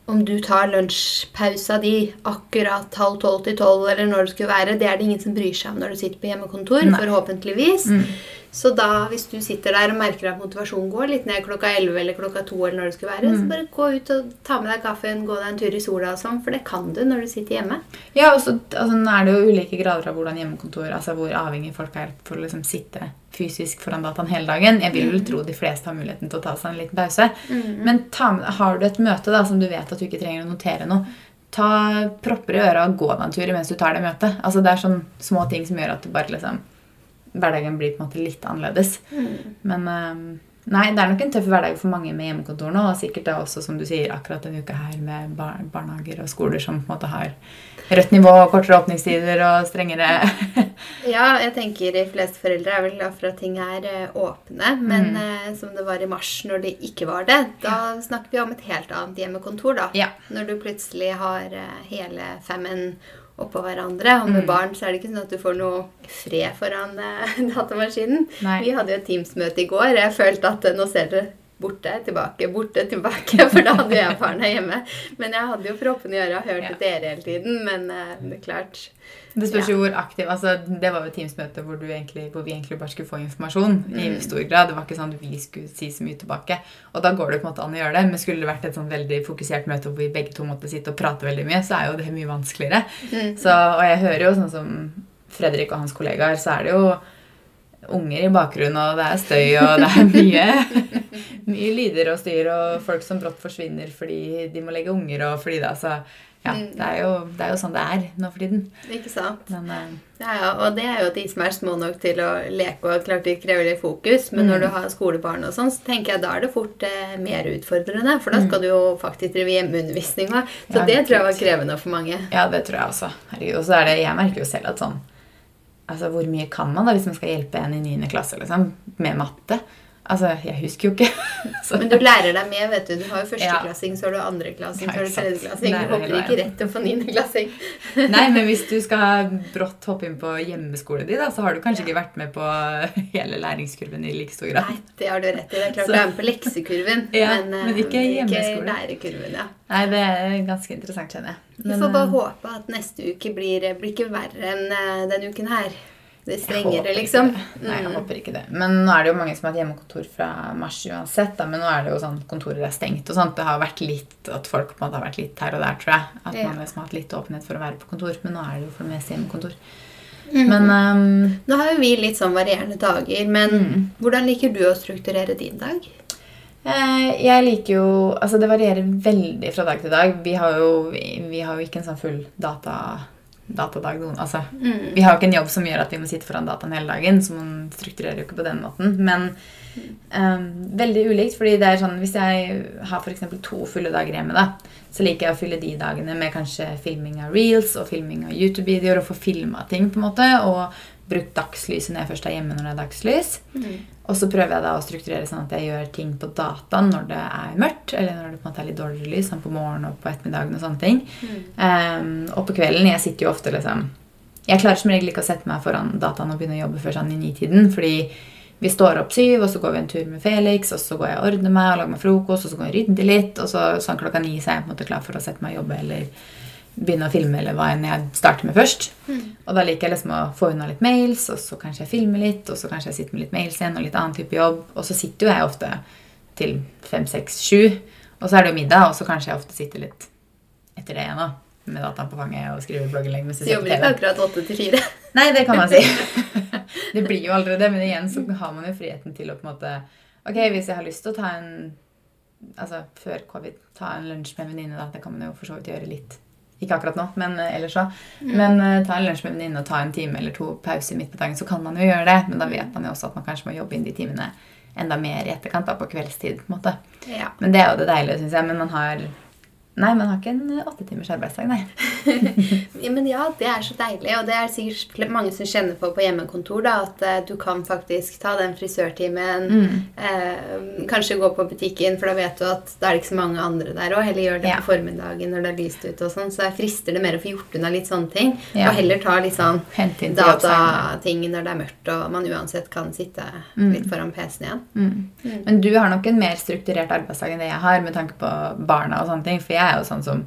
Om du tar lunsjpausa di akkurat halv tolv til tolv, eller når det skulle være, det er det ingen som bryr seg om når du sitter på hjemmekontor. Nei. forhåpentligvis. Så da, hvis du sitter der og merker at motivasjonen går litt ned klokka 11 eller klokka 2, eller når det skulle være, så bare gå ut og ta med deg kaffen, gå deg en tur i sola og sånn, for det kan du når du sitter hjemme. Ja, og så altså, er det jo ulike grader av hvordan hjemmekontor Altså hvor avhengig folk er for å liksom sitte fysisk foran dataen hele dagen. Jeg vil vel tro de fleste har muligheten til å ta seg en liten pause. Men ta har du et møte da som du vet at du ikke trenger å notere noe, ta propper i øra og gå deg en tur mens du tar det møtet. Altså Det er sånn små ting som gjør at du bare liksom hverdagen blir på en måte litt annerledes. Men eh, nei, det er nok en tøff hverdag for mange med hjemmekontor nå. Og sikkert da også, som du sier, akkurat denne uka her med bar barnehager og skoler som på en måte har rødt nivå, kortere åpningstider og strengere Ja, jeg tenker de fleste foreldre er vel glad for at ting er eh, åpne, men eh, som det var i mars når det ikke var det, da snakker vi om et helt annet hjemmekontor, da. Ja. Når du plutselig har eh, hele femmen oppå hverandre. Og med Mm. barn så er det ikke sånn at du får noe fred foran eh, datamaskinen. Nei. Vi hadde jo et Teams-møte i går. Jeg følte at eh, nå ser dere borte, tilbake, borte, tilbake. For da hadde jo jeg barna hjemme. Men jeg hadde jo proppene i øra og hørt Ja. dere hele tiden. Men uh, det er klart Det spørs jo hvor aktiv altså Det var jo Teams-møte hvor, hvor vi egentlig bare skulle få informasjon. i Mm. stor grad. Det var ikke sånn at vi skulle si så mye tilbake. Og da går det på en måte an å gjøre det. Men skulle det vært et sånn veldig fokusert møte hvor vi begge to måtte sitte og prate veldig mye, så er jo det mye vanskeligere. mm. Så, og jeg hører jo sånn som Fredrik og hans kollegaer, så er det jo unger i bakgrunnen, og det er støy, og det er mye, mye lyder og styr, og folk som brått forsvinner fordi de må legge unger, og fordi det altså Ja, Mm. det er jo, det er jo sånn det er nå for tiden. Ikke sant? Men uh, Ja, ja, og det er jo de som er små nok til å leke og klart de krever litt fokus. Men Mm. når du har skolebarn og sånn, så tenker jeg da er det fort eh, mer utfordrende. For da Mm. skal du jo faktisk drive hjemmeundervisning òg. Så Ja, det tror jeg var krevende for mange. ja, det tror jeg også. Og så er det Jeg merker jo selv at sånn Altså, hvor mye kan man da hvis man skal hjelpe en i 9. klasse, liksom? Med matte? Altså, jeg husker jo ikke. Så- Men du lærer deg med, vet du. Du har jo Ja. førsteklassing, så har du andreklassing, Ja, så har du tredjeklassing. Du hopper ikke rett til å få niendeklassing. Nei, men hvis du skal brått hoppe inn på hjemmeskolen din, da, så har du kanskje ikke vært med på hele læringskurven i like stor grad. Nei, det har du rett i. Det er klart Så- du er med på leksekurven, Ja, men, eh, men ikke ikke lærekurven. ja. Nei, det er ganske interessant, kjenner jeg. Vi får bare eh, håpe at neste uke blir, blir ikke verre enn eh, denne uken her. Det er strengere, liksom. Mm. Nei, jeg Mm. håper ikke det. Men nå er det jo mange som har hatt hjemmekontor fra mars uansett. Da. Men nå er det jo sånn kontorer er stengt og sånt. Det har vært litt at folk på en måte har vært litt her og der, tror jeg. At Ja. man liksom har hatt litt åpenhet for å være på kontor. Men nå er det jo for det meste hjemmekontor. Mm. Men um, Nå har jo vi litt sånn varierende dager, men Mm. hvordan liker du å strukturere din dag? Eh, Jeg liker jo Altså, det varierer veldig fra dag til dag. Vi har jo, vi har jo ikke en sånn full data, datadag. Altså, Mm. vi har jo ikke en jobb som gjør at vi må sitte foran dataen hele dagen, så man strukturerer jo ikke på den måten. Men um, veldig ulikt, fordi det er sånn Hvis jeg har f.eks. to fulle dager hjemme, da, så liker jeg å fylle de dagene med kanskje filming av reels og filming av YouTube-videoer og få filma ting, på en måte, og brukt dagslyset når jeg først er hjemme når det er dagslys. Mm. Og så prøver jeg da å strukturere sånn at jeg gjør ting på dataen når det er mørkt, eller når det på en måte er litt dårligere lys, sånn på morgenen og på ettermiddagen og sånne ting. Mm. Um, og på kvelden Jeg sitter jo ofte liksom Jeg klarer som regel ikke å sette meg foran dataen og begynne å jobbe før sånn i nitiden, fordi vi står opp syv, og så går vi en tur med Felix, og så går jeg og ordner meg og lager meg frokost, og så går jeg og rydder litt, og så sånn klokka ni så er jeg på en måte klar for å sette meg og jobbe eller begynne å filme eller hva enn jeg starter med først. Mm. Og da liker jeg liksom å få unna litt mails, og så kanskje jeg filmer litt, og så kanskje jeg sitter med litt mails igjen og litt annen type jobb. Og så sitter jo jeg ofte til fem, seks, sju, og så er det jo middag, og så kanskje jeg ofte sitter litt etter det igjen da, med dataen på fanget og skriver blogginnlegg mens Så jobber ikke akkurat åtte til fire. Nei, det kan man si. det blir jo aldri det, men igjen så har man jo friheten til å på en måte Ok, hvis jeg har lyst til å ta en Altså før covid, ta en lunsj med en venninne, da. Det kan man jo for så vidt gjøre litt. Ikke akkurat nå, men eh, ellers så. Men uh, ta en lunsj med venninne og ta en time eller to pause midt på dagen, så kan man jo gjøre det. Men da vet man jo også at man kanskje må jobbe inn de timene enda mer i etterkant, da, på kveldstid. på en måte. Ja. Men det er jo det deilige, syns jeg. Men man har Nei, man har ikke en eh, åtte timers arbeidsdag, nei. Men ja, det er så deilig, og det er sikkert mange som kjenner på på hjemmekontor, da, at eh, du kan faktisk ta den frisørtimen, Mm. eh, kanskje gå på butikken, for da vet du at da er det ikke så mange andre der, og heller gjør det Ja. på formiddagen når det er lyst ute og sånn, så frister det mer å få gjort unna litt sånne ting, Ja. og heller ta litt sånn datating når det er mørkt, og man uansett kan sitte Mm. litt foran PC-en igjen. Mm. Mm. Men du har nok en mer strukturert arbeidsdag enn det jeg har, med tanke på barna og sånne ting. For jeg er jo sånn som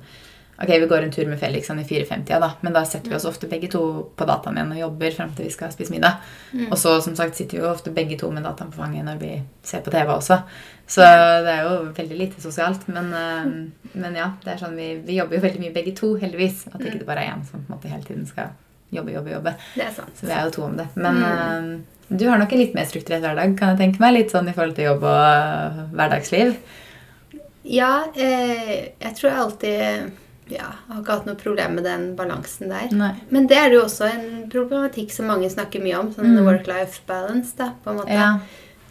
Ok, vi går en tur med Felix han i 4.50, da, men da setter vi oss ofte begge to på dataen igjen og jobber frem til vi skal spise middag. Mm. Og så som sagt sitter vi jo ofte begge to med dataen på fanget når vi ser på TV også. Så det er jo veldig lite sosialt. Men, eh, men ja, det er sånn vi, vi jobber jo veldig mye begge to, heldigvis. At ikke det bare er én som på en måte hele tiden skal jobbe, jobbe, jobbe. Det er sant. Så vi er jo to om det. Men mm. du har nok en litt mer strukturert hverdag, kan jeg tenke meg. Litt sånn i forhold til jobb og eh, hverdagsliv. Ja, eh, jeg tror jeg alltid ja, jeg har ikke hatt noe problem med den balansen der. Nei. Men det er jo også en problematikk som mange snakker mye om. Sånn Mm. work-life balance, da, på en måte. Ja.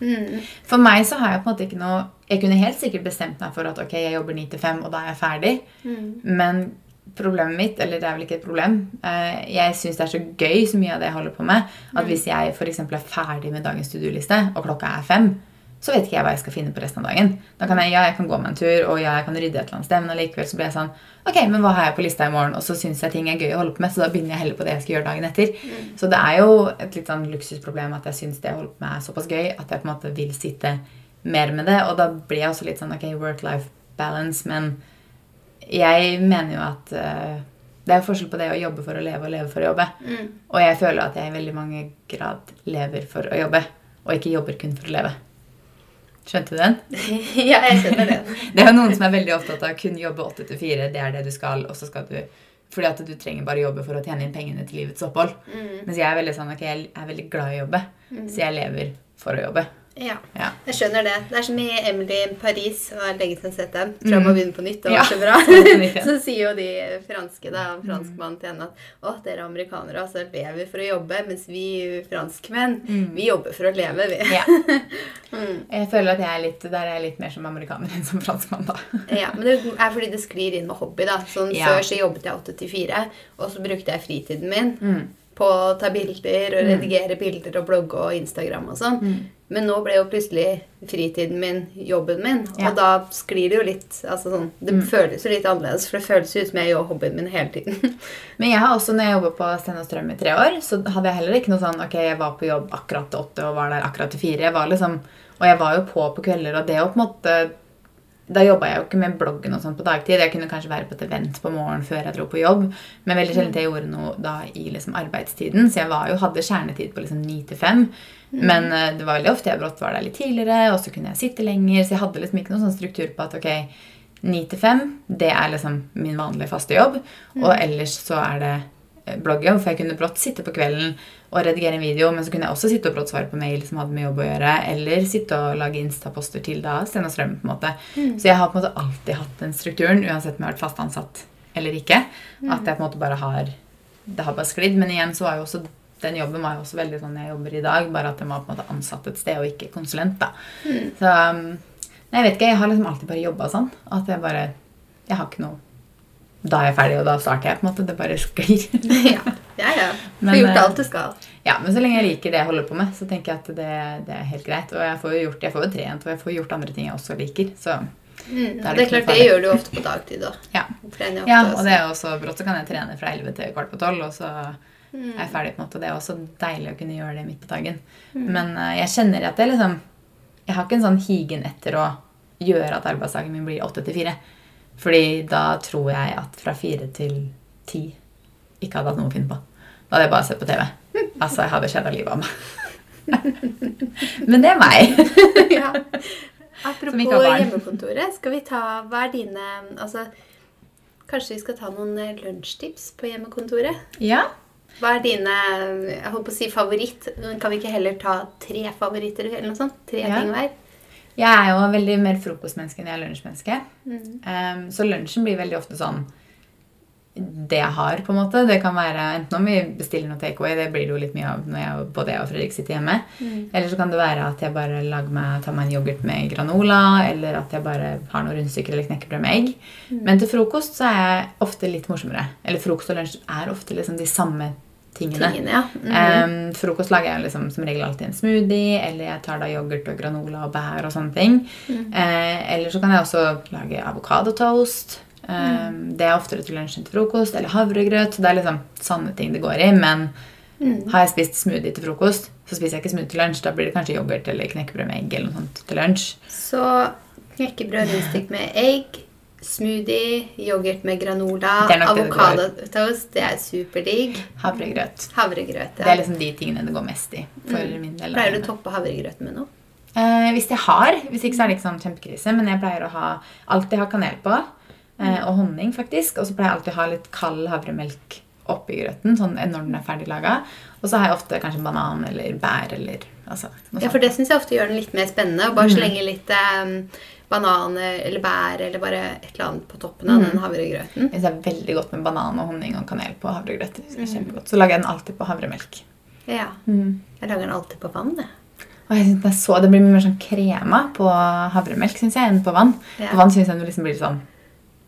Mm. For meg så har jeg på en måte ikke noe Jeg kunne helt sikkert bestemt meg for at ok, jeg jobber 9 til 5, og da er jeg ferdig. Mm. Men problemet mitt, eller det er vel ikke et problem eh, Jeg syns det er så gøy så mye av det jeg holder på med, at Mm. hvis jeg f.eks. er ferdig med dagens studioliste, og klokka er fem, så vet ikke jeg hva jeg skal finne på resten av dagen. Da kan jeg, ja, jeg kan gå meg en tur, og ja, jeg kan rydde et eller annet sted, men allikevel så blir jeg sånn Ok, men hva har jeg på lista i morgen? Og så syns jeg ting er gøy å holde på med, så da begynner jeg heller på det jeg skal gjøre dagen etter. Så det er jo et litt sånn luksusproblem at jeg syns det jeg holder på med, er såpass gøy at jeg på en måte vil sitte mer med det. Og da blir jeg også litt sånn ok, work-life balance, men jeg mener jo at uh, det er forskjell på det å jobbe for å leve og leve for å jobbe. Mm. Og jeg føler at jeg i veldig mange grad lever for å jobbe, og ikke jobber kun for å leve. Skjønte du den? ja, jeg skjønner det. Det er jo noen som er veldig opptatt av kun jobbe 8 til 4, det er det du skal, og så skal du fordi at du trenger bare jobbe for å tjene inn pengene til livets opphold. Mm. Mens jeg er veldig sånn, ok, jeg er veldig glad i å jobbe, så jeg lever for å jobbe. Ja, Ja. jeg skjønner det. Det er som i Emily in Paris. Og det er lenge siden jeg har sett den. Tror jeg må begynne på nytt. Det var Ja, så bra. så sier jo de franske, da, franskmannen til henne at å, dere amerikanere altså, lever for å jobbe, mens vi franskmenn, vi jobber for å leve, vi. Ja. Jeg føler at jeg er litt, der er jeg litt mer som amerikaner enn som franskmann, da. Ja, men det er fordi det sklir inn med hobby. da. Sånn. Før så jobbet jeg 8 til 4, og så brukte jeg fritiden min Mm. på å ta bilder og redigere bilder og blogge og Instagram og sånn. Mm. Men nå ble jo plutselig fritiden min jobben min, og Ja. Mm. da sklir det jo litt altså sånn, Det føles jo litt annerledes, for det føles jo ut som jeg gjør hobbyen min hele tiden. Men jeg har også, når jeg jobbet på Sten og Strøm i tre år, så hadde jeg heller ikke noe sånn Ok, jeg var på jobb akkurat til åtte og var der akkurat til fire. Jeg var liksom, og jeg var jo på på kvelder, og det å på en måte Da jobba jeg jo ikke med bloggen og sånt på dagtid. Jeg kunne kanskje være på et event på morgenen før jeg dro på jobb. Men veldig sjelden jeg gjorde noe da i liksom arbeidstiden. Så jeg var jo, hadde kjernetid på liksom ni til fem. Men eh, det var veldig ofte jeg brått var der litt tidligere, og så kunne jeg sitte lenger. Så jeg hadde liksom ikke noen sånn struktur på at ok, ni til fem, det er liksom min vanlige faste jobb. Og ellers så er det eh, bloggjobb, for jeg kunne brått sitte på kvelden og redigere en video, men så kunne jeg også sitte og brått svare på mail som hadde med jobb å gjøre, eller sitte og lage Insta-poster til da, Sten og Strøm, på en måte. Så jeg har på en måte alltid hatt den strukturen, uansett om jeg har vært fast ansatt eller ikke. At jeg på en måte bare har Det har bare sklidd. Men igjen så var jo også den jobben var jo også veldig sånn jeg jobber i dag, bare at jeg var på en måte ansatt et sted og ikke konsulent. da. Så um, nei, jeg vet ikke, jeg har liksom alltid bare jobba sånn. At jeg bare Jeg har ikke noe Da er jeg ferdig, og da starter jeg. på en måte, Det bare sklir. ja, ja. ja. Har gjort eh, alt du skal. Ja, Men så lenge jeg liker det jeg holder på med, så tenker jeg at det, det er helt greit. Og jeg får jo gjort, jeg får jo trent, og jeg får gjort andre ting jeg også liker. Så Mm. Det det er klart, det gjør du ofte på dagtid da. ja. Ja, og det er også brått så kan jeg trene fra 11 til kvart på 12, og så er jeg ferdig. på en måte. Det er også deilig å kunne gjøre det midt på dagen. Men uh, jeg kjenner at jeg liksom Jeg har ikke en sånn higen etter å gjøre at arbeidsdagen min blir 8 til 4. Fordi da tror jeg at fra fire til ti ikke hadde hatt noe å finne på. Da hadde jeg bare sett på TV. Altså, jeg hadde kjeda livet av meg. Men det er meg. ja. Apropos hjemmekontoret, skal vi ta Hva er dine Altså, kanskje vi skal ta noen eh, lunsjtips på hjemmekontoret? Ja. Hva er dine jeg håper å si favoritt? Kan vi ikke heller ta tre favoritter eller noe sånt? Tre Ja. ting hver? Jeg er jo veldig mer frokostmenneske enn jeg er lunsjmenneske. Um, så lunsjen blir veldig ofte sånn det jeg har, på en måte. Det kan være enten om vi bestiller noe takeaway, det blir det jo litt mye av når jeg, både jeg og Fredrik sitter hjemme. Eller så kan det være at jeg bare meg, tar meg en yoghurt med granola, eller at jeg bare har noen rundstykker eller knekkebrød med egg. Men til frokost så er jeg ofte litt morsommere. Eller frokost og lunsj er ofte liksom de samme tingene. Tingene, ja. Mm. Em, frokost lager jeg liksom som regel alltid en smoothie, eller jeg tar da yoghurt og granola og bær og sånne ting. Eh, eller så kan jeg også lage avokadotoast. Um, Det er oftere til lunsj enn til frokost. Eller havregrøt. Det er liksom sanne ting det går i. Men har jeg spist smoothie til frokost, så spiser jeg ikke smoothie til lunsj. Da blir det kanskje yoghurt eller knekkebrød med egg eller noe sånt til lunsj. Så knekkebrød med egg, smoothie, yoghurt med granola, avokadotoast, det er superdigg. Havregrøt. Havregrøt, ja. Det er liksom de tingene det går mest i. For min del. Pleier du å toppe havregrøten med noe? Eh, hvis jeg har. Hvis ikke så er det ikke sånn kjempekrise. Men jeg pleier å ha, alltid ha kanel på. Eh, og honning, faktisk. Og så pleier jeg alltid å ha litt kald havremelk oppi grøten. Sånn når den er ferdig laga. Og så har jeg ofte kanskje banan eller bær eller altså, Ja, for det syns jeg ofte gjør den litt mer spennende. Å bare slenge litt eh, bananer eller bær eller bare et eller annet på toppen av den havregrøten. Jeg synes det er veldig godt med banan og honning og kanel på havregrøt. Det er kjempegodt. Så lager jeg den alltid på havremelk. Ja. Jeg lager den alltid på vann. jeg. Og jeg synes Det er så, det blir mer sånn krema på havremelk synes jeg, enn på vann. Ja. På vann synes jeg den liksom blir sånn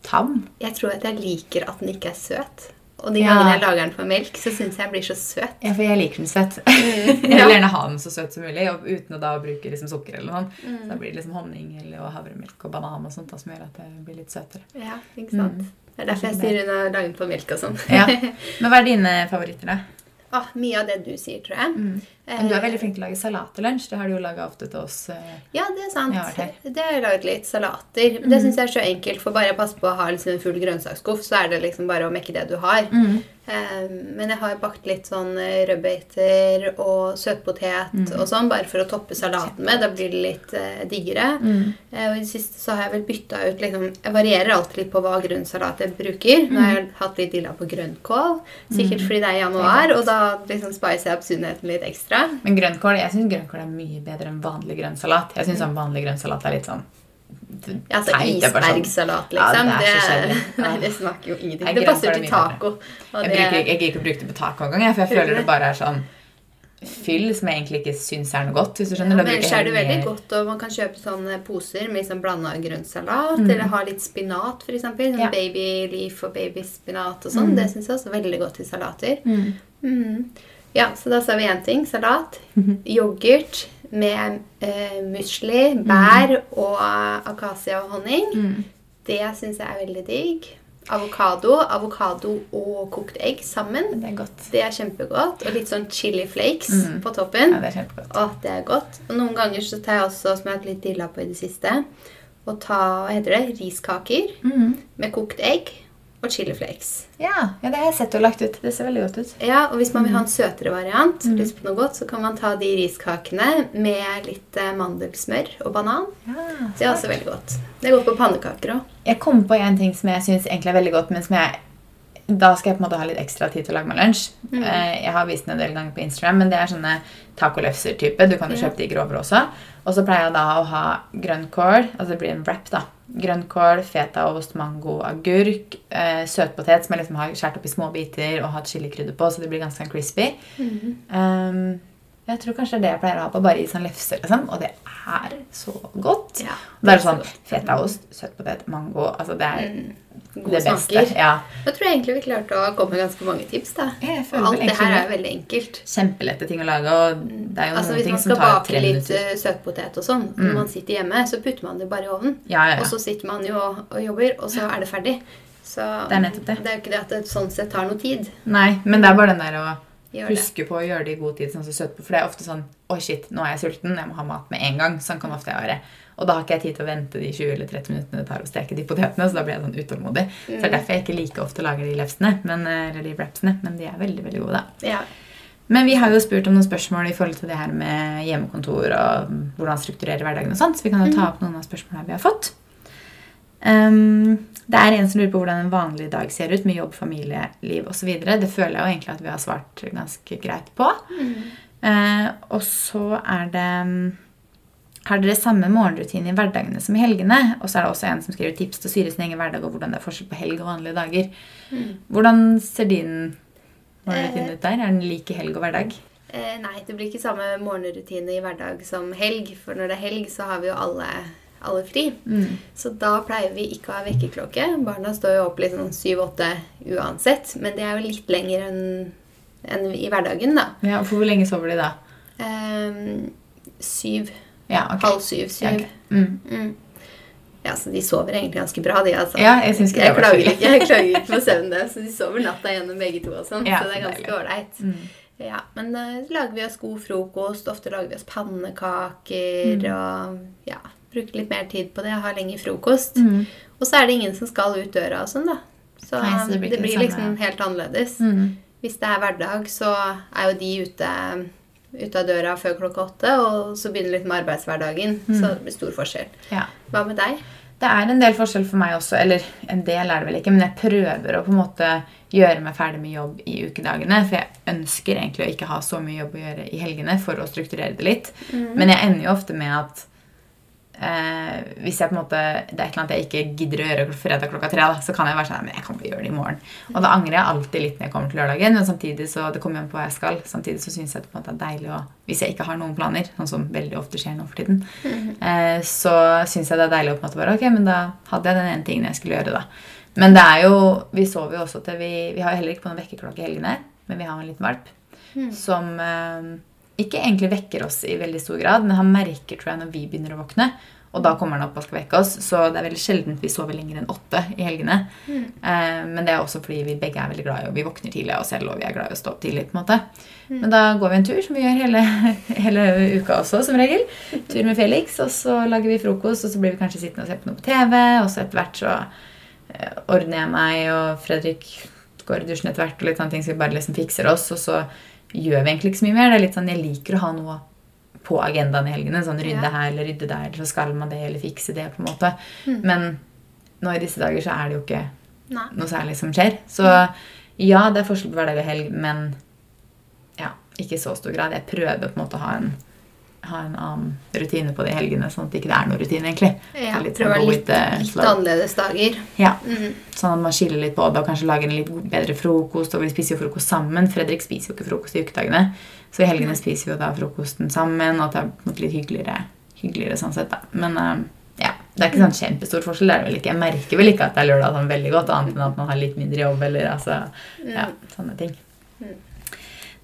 tam. Jeg tror at jeg liker at den ikke er søt. Og de Ja. jeg lager den på melk, så syns jeg den blir så søt. Ja, for jeg liker den søt. Mm, Jeg vil gjerne ha den så søt som mulig, uten å da bruke liksom sukker eller noe. Mm. Så da blir det liksom honning eller havremelk og banan og sånt da, som gjør at det blir litt søtere. Ja, ikke sant? Mm. Det er derfor jeg styrer unna å lage den på melk og sånn. Ja. Men hva er dine favoritter, da? ah, mye av det du sier, tror jeg. Mm. Men du er veldig flink til å lage salat til lunsj. Det har du jo laga ofte til oss. eh. Ja, det er sant. Det har jeg laget litt salater. Mm. Det syns jeg er så enkelt, for bare å passe på å ha liksom en full grønnsaksskuff, så er det liksom bare å mekke det du har. Mm. Eh, men jeg har bakt litt sånn eh, rødbeter og søtpotet Mm. og sånn, bare for å toppe salaten med. Da blir det litt eh, diggere. Mm. Eh, og i det siste så har jeg vel bytta ut liksom Jeg varierer alltid litt på hva grønnsalat jeg bruker. Nå har jeg hatt litt dilla på grønnkål, sikkert fordi det er januar, og da liksom spicer jeg opp sunnheten litt ekstra. Men grønnkål, jeg synes grønnkål er mye bedre enn vanlig grønnsalat. Jeg syns sånn vanlig grønnsalat er litt sånn Ja, altså Isbergsalat, det er sånn- Ja, liksom. det nei, det smaker jo ingenting. Det passer er til taco. Jeg det- bruker jeg gidder ikke å bruke det på taco engang, for jeg føler det bare er sånn fyll som jeg egentlig ikke syns er noe godt. hvis du skjønner. Ja, men ellers er det veldig godt, og man kan kjøpe sånne poser med liksom blanda grønnsalat, Mm. eller ha litt spinat, f.eks. Sånn Ja. babyleaf og babyspinat og sånn. Mm. Det syns jeg også er veldig godt til salater. Mm. Ja, så da sa vi én ting. Salat. Yoghurt med eh, musli, bær og akasia og honning. Mm. Det syns jeg er veldig digg. Avokado. Avokado og kokt egg sammen. Det er godt. Det er kjempegodt. Og litt sånn chili flakes Mm. på toppen. Ja, det er kjempegodt. Å, det er godt. Og noen ganger så tar jeg også, som jeg har hatt litt dilla på i det siste, og ta hva heter det, riskaker Mm. med kokt egg og chili flakes. Ja, ja, det har jeg sett og lagt ut. Det ser veldig godt ut. Ja, og hvis man vil ha en Mm. søtere variant, lyst på noe godt, så kan man ta de riskakene med litt eh, mandelsmør og banan. Ja, Det er også veldig godt. Det er godt på pannekaker òg. Jeg kom på en ting som jeg syns egentlig er veldig godt, men som jeg da skal jeg på en måte ha litt ekstra tid til å lage meg lunsj. Mm. Eh, Jeg har vist den en del ganger på Instagram, men det er sånne tacolefser-type. Du kan jo kjøpe de grovere også. Og så pleier jeg da å ha grønnkål, altså det blir en wrap, da. Grønnkål, fetaost, mango, agurk, eh, søtpotet som jeg liksom har skåret opp i små biter og hatt chilikrydder på, så det blir ganske sånn crispy. Mm. Um, jeg tror kanskje det er det jeg pleier å ha på, bare i sånn lefse, liksom. Og det er så godt. Ja, det er så sånn fetaost, søtpotet, mango Altså det er Mm. Gode det beste. smaker. Ja. Da tror jeg egentlig vi klarte å komme med ganske mange tips. da. Og alt det her er veldig enkelt. Kjempelette ting å lage, og det er jo Altså noen Hvis ting man tar skal minutter. bake man litt bake litt søtpotet og sånn, Mm. når man sitter hjemme, så putter man det bare i ovnen. Ja, ja, Og så sitter man jo og, jobber, og så er det ferdig. Så Det er nettopp det. det er jo ikke det at det sånn sett tar noe tid. Nei, men det er bare den der å huske på å gjøre det i god tid, sånn som søtpotet. For det er ofte sånn Oi, shit, nå er jeg sulten. Jeg må ha mat med en gang. Sånn kan ofte jeg være. Og da har ikke jeg tid til å vente de 20 eller 30 minuttene det tar å steke de potetene, så da blir jeg sånn utålmodig. Så det er derfor jeg ikke like ofte lager de lefsene, men, eller de wrapsene, men de er veldig, veldig gode, da. Ja. Men vi har jo spurt om noen spørsmål i forhold til det her med hjemmekontor og hvordan strukturere hverdagen og sånt, så vi kan jo ta opp noen av spørsmålene vi har fått. Um, det er en som lurer på hvordan en vanlig dag ser ut med jobb, familieliv osv. Det føler jeg jo egentlig at vi har svart ganske greit på. Eh, og så er det mm, Har dere samme morgenrutine i hverdagene som i helgene? Og så er det også en som skriver tips til å styre sin egen hverdag og hvordan det er forskjell på helg og vanlige dager. Hvordan ser din morgenrutine ut der? Er den lik i helg og hverdag? Eh, nei, det blir ikke samme morgenrutine i hverdag som helg. For når det er helg, så har vi jo alle, alle fri. Mm. Så da pleier vi ikke å ha vekkerklokke. Barna står jo opp litt sånn syv-åtte uansett. Men det er jo litt lenger enn en i hverdagen, da. Ja, For hvor lenge sover de da? Ehm, syv. Ja, ok. Halv syv, Ja, syv. Mm. Mm. Ja, så de sover egentlig ganske bra, de. altså. Ja, jeg synes det jeg så klager ikke, jeg klager ikke på søvnen deres. Så de sover natta gjennom begge to og sånn. Ja, så det er ganske ålreit. Mm. Ja, men uh, så lager vi oss god frokost. Ofte lager vi oss pannekaker Mm. og ja, bruker litt mer tid på det. Har lengre frokost. Mm. Og så er det ingen som skal ut døra og sånn, da. Så, Nei, så det det blir blir, ikke det liksom helt annerledes. Mm. Hvis det er hverdag, så er jo de ute, ute av døra før klokka åtte, og så begynner litt med arbeidshverdagen. Mm. Så det blir stor forskjell. Ja. Hva med deg? Det er en del forskjell for meg også, eller en del er det vel ikke, men jeg prøver å på en måte gjøre meg ferdig med jobb i ukedagene, for jeg ønsker egentlig å ikke ha så mye jobb å gjøre i helgene for å strukturere det litt. Men jeg ender jo ofte med at eh, hvis jeg på en måte, det er et eller annet jeg ikke gidder å gjøre fredag klokka tre, da, så kan jeg være sånn, men jeg kan bare gjøre det i morgen. Og da angrer jeg alltid litt når jeg kommer til lørdagen, men samtidig så, det kommer an på hva jeg skal. Samtidig så synes jeg det på en måte er deilig å, hvis jeg ikke har noen planer, sånn som veldig ofte skjer nå for tiden, eh, så synes jeg det er deilig å på en måte bare, ok, men da hadde jeg den ene tingen jeg skulle gjøre da. Men det er jo Vi sover jo også til vi Vi har jo heller ikke på noen vekkerklokke i helgene, men vi har en liten valp som eh, ikke egentlig vekker oss i veldig stor grad, men han merker tror jeg, når vi begynner å våkne. Og da kommer han opp og skal vekke oss. Så det er veldig sjelden vi sover lenger enn åtte i helgene. Eh, men det er også fordi vi begge er veldig glad i og vi våkner tidlig av oss selv, og vi er glad i å stå opp tidlig. på en måte. Men da går vi en tur, som vi gjør hele, hele uka også, som regel. Tur med Felix, og så lager vi frokost, og så blir vi kanskje sittende og se på noe på TV, og så etter hvert så eh, ordner jeg meg, og Fredrik går i dusjen etter hvert, og litt sånne ting, så vi bare liksom fikser oss, og så gjør vi egentlig ikke så mye mer. Det er litt sånn, Jeg liker å ha noe på agendaen i helgene. Sånn rydde her eller rydde der, eller så skal man det, eller fikse det, på en måte. Men nå i disse dager så er det jo ikke Nei. noe særlig som skjer. Så ja, det er forskjell på hverdag og helg, men ja, ikke i så stor grad. Jeg prøver på en måte å ha en, ha en annen rutine på de helgene, sånn at det ikke er noen rutine, egentlig. Ja, litt prøver sånn litt, litt annerledes dager. Ja, Mm. Sånn at man skiller litt på det og kanskje lager en litt bedre frokost. Og vi spiser jo frokost sammen. Fredrik spiser jo ikke frokost i ukedagene. Så i helgene spiser vi jo da frokosten sammen, og at det er litt hyggeligere, hyggeligere sånn sett. da. Men eh, ja, det er ikke sånn kjempestor forskjell. det er det vel ikke. Jeg merker vel ikke at det er lørdag sånn veldig godt, annet enn at man har litt mindre jobb eller altså, ja, sånne ting.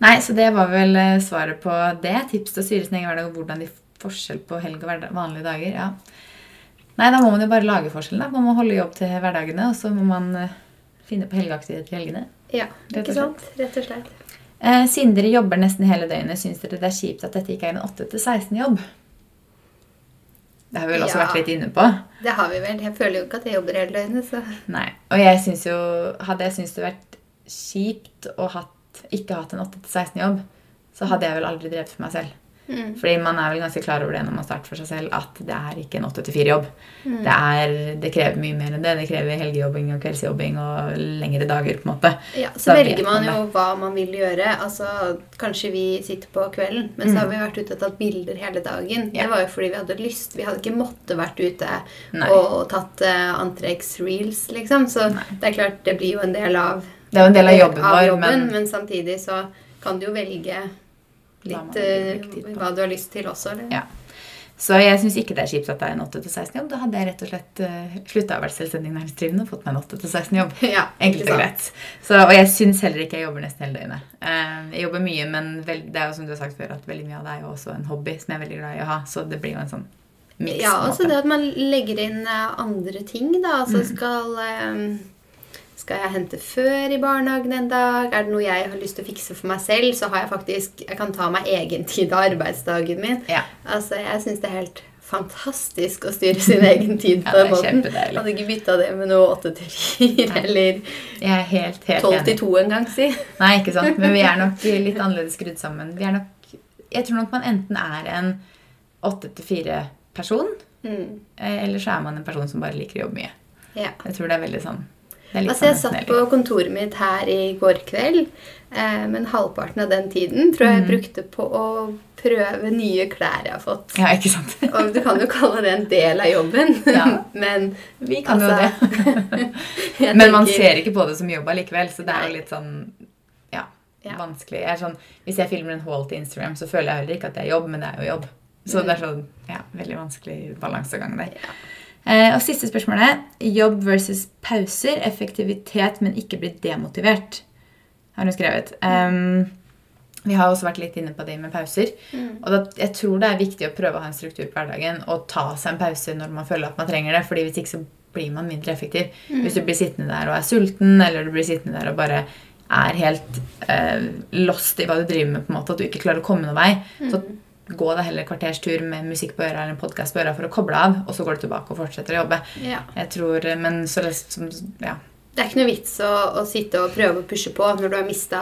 Nei, så det var vel eh, svaret på det. Tips til å styre sin egen hverdag og hvordan de forskjell på helg og vanlige dager. ja. Nei, da må man jo bare lage forskjellen. da. Man må holde jobb til hverdagene, og så må man eh, finne på helgeaktivitet i helgene. Ja, ikke sant? Rett og slett. Eh, siden dere jobber nesten hele døgnet, syns dere det er kjipt at dette ikke er en 8-16-jobb? Det har vi vel også Ja. vært litt inne på. Det har vi vel. Jeg føler jo ikke at jeg jobber hele døgnet, så Nei. Og jeg synes jo Hadde jeg syntes det vært kjipt å hatt, ikke hatt en 8-16-jobb, så hadde jeg vel aldri drevet for meg selv. Mm. Fordi man er vel ganske klar over det når man starter for seg selv, at det er ikke en 8-4-jobb. Mm. Det, det krever mye mer enn det. Det krever helgejobbing og kveldsjobbing og lengre dager. på en måte. Ja, så så velger man man jo hva man vil gjøre. Altså, Kanskje vi sitter på kvelden, men så har vi vært ute og tatt bilder hele dagen. Mm. Ja. Det var jo fordi vi hadde lyst. Vi hadde ikke måttet vært ute Nei. og tatt uh, antrekksreels, liksom. Så det er klart, det blir jo en del av Det er jo en del av jobben vår, men men samtidig så kan du jo velge litt eh, på. hva du har lyst til også. Eller? Ja. Så jeg syns ikke det er kjipt at det er en 8-16-jobb. Da hadde jeg rett og slett uh, slutta å være selvstendig næringsdrivende og fått meg en 8-16-jobb. Ja, Enkelt og greit. Så, og jeg syns heller ikke jeg jobber nesten hele døgnet. Uh, jeg jobber mye, men vel, det er jo som du har sagt før, at veldig mye av det er jo også en hobby som jeg er veldig glad i å ha. Så det blir jo en sånn miks. Ja, også altså det at man legger inn eh, andre ting, da. Altså Mm. skal eh, Skal jeg hente før i barnehagen en dag? Er det noe jeg har lyst til å fikse for meg selv, så har jeg faktisk Jeg kan ta meg egen tid av arbeidsdagen min. Ja. Altså, jeg syns det er helt fantastisk å styre sin egen tid Ja, på det den måten. Hadde ikke bytta det med noe åtte til fire eller Jeg er helt, helt tolv til to en gang, si. Nei, ikke sant. Men vi er nok litt annerledes skrudd sammen. Vi er nok Jeg tror nok man enten er en 8-4-person, Mm. eller så er man en person som bare liker å jobbe mye. Ja. Jeg tror det er veldig sånn Altså, jeg satt på kontoret mitt her i går kveld, eh, men halvparten av den tiden tror jeg jeg brukte på å prøve nye klær jeg har fått. Ja, ikke sant? Og du kan jo kalle det en del av jobben, Ja. men Vi kan jo Altså, det. Men man tenker- ser ikke på det som jobb allikevel, så det er jo litt sånn ja, Ja. vanskelig. Jeg er sånn, hvis jeg filmer en haul til Instagram, så føler jeg heller ikke at det er jobb, men det er jo jobb. Så det er sånn, ja, veldig vanskelig balansegang der. Ja. Eh, og siste spørsmålet. Jobb versus pauser. Effektivitet, men ikke bli demotivert. Har hun skrevet. Um, vi har også vært litt inne på det med pauser. Og da, jeg tror det er viktig å prøve å ha en struktur på hverdagen og ta seg en pause når man føler at man trenger det. fordi hvis ikke så blir man mindre effektiv. Hvis du blir sittende der og er sulten, eller du blir sittende der og bare er helt eh, lost i hva du driver med, på en måte, at du ikke klarer å komme noen vei, så gå deg heller kvarters tur med musikk på øret eller en podkast på øret for å koble av, og så går du tilbake og fortsetter å jobbe. Ja. Jeg tror, Men så det Ja. Det er ikke noe vits å, å sitte og prøve å pushe på når du har mista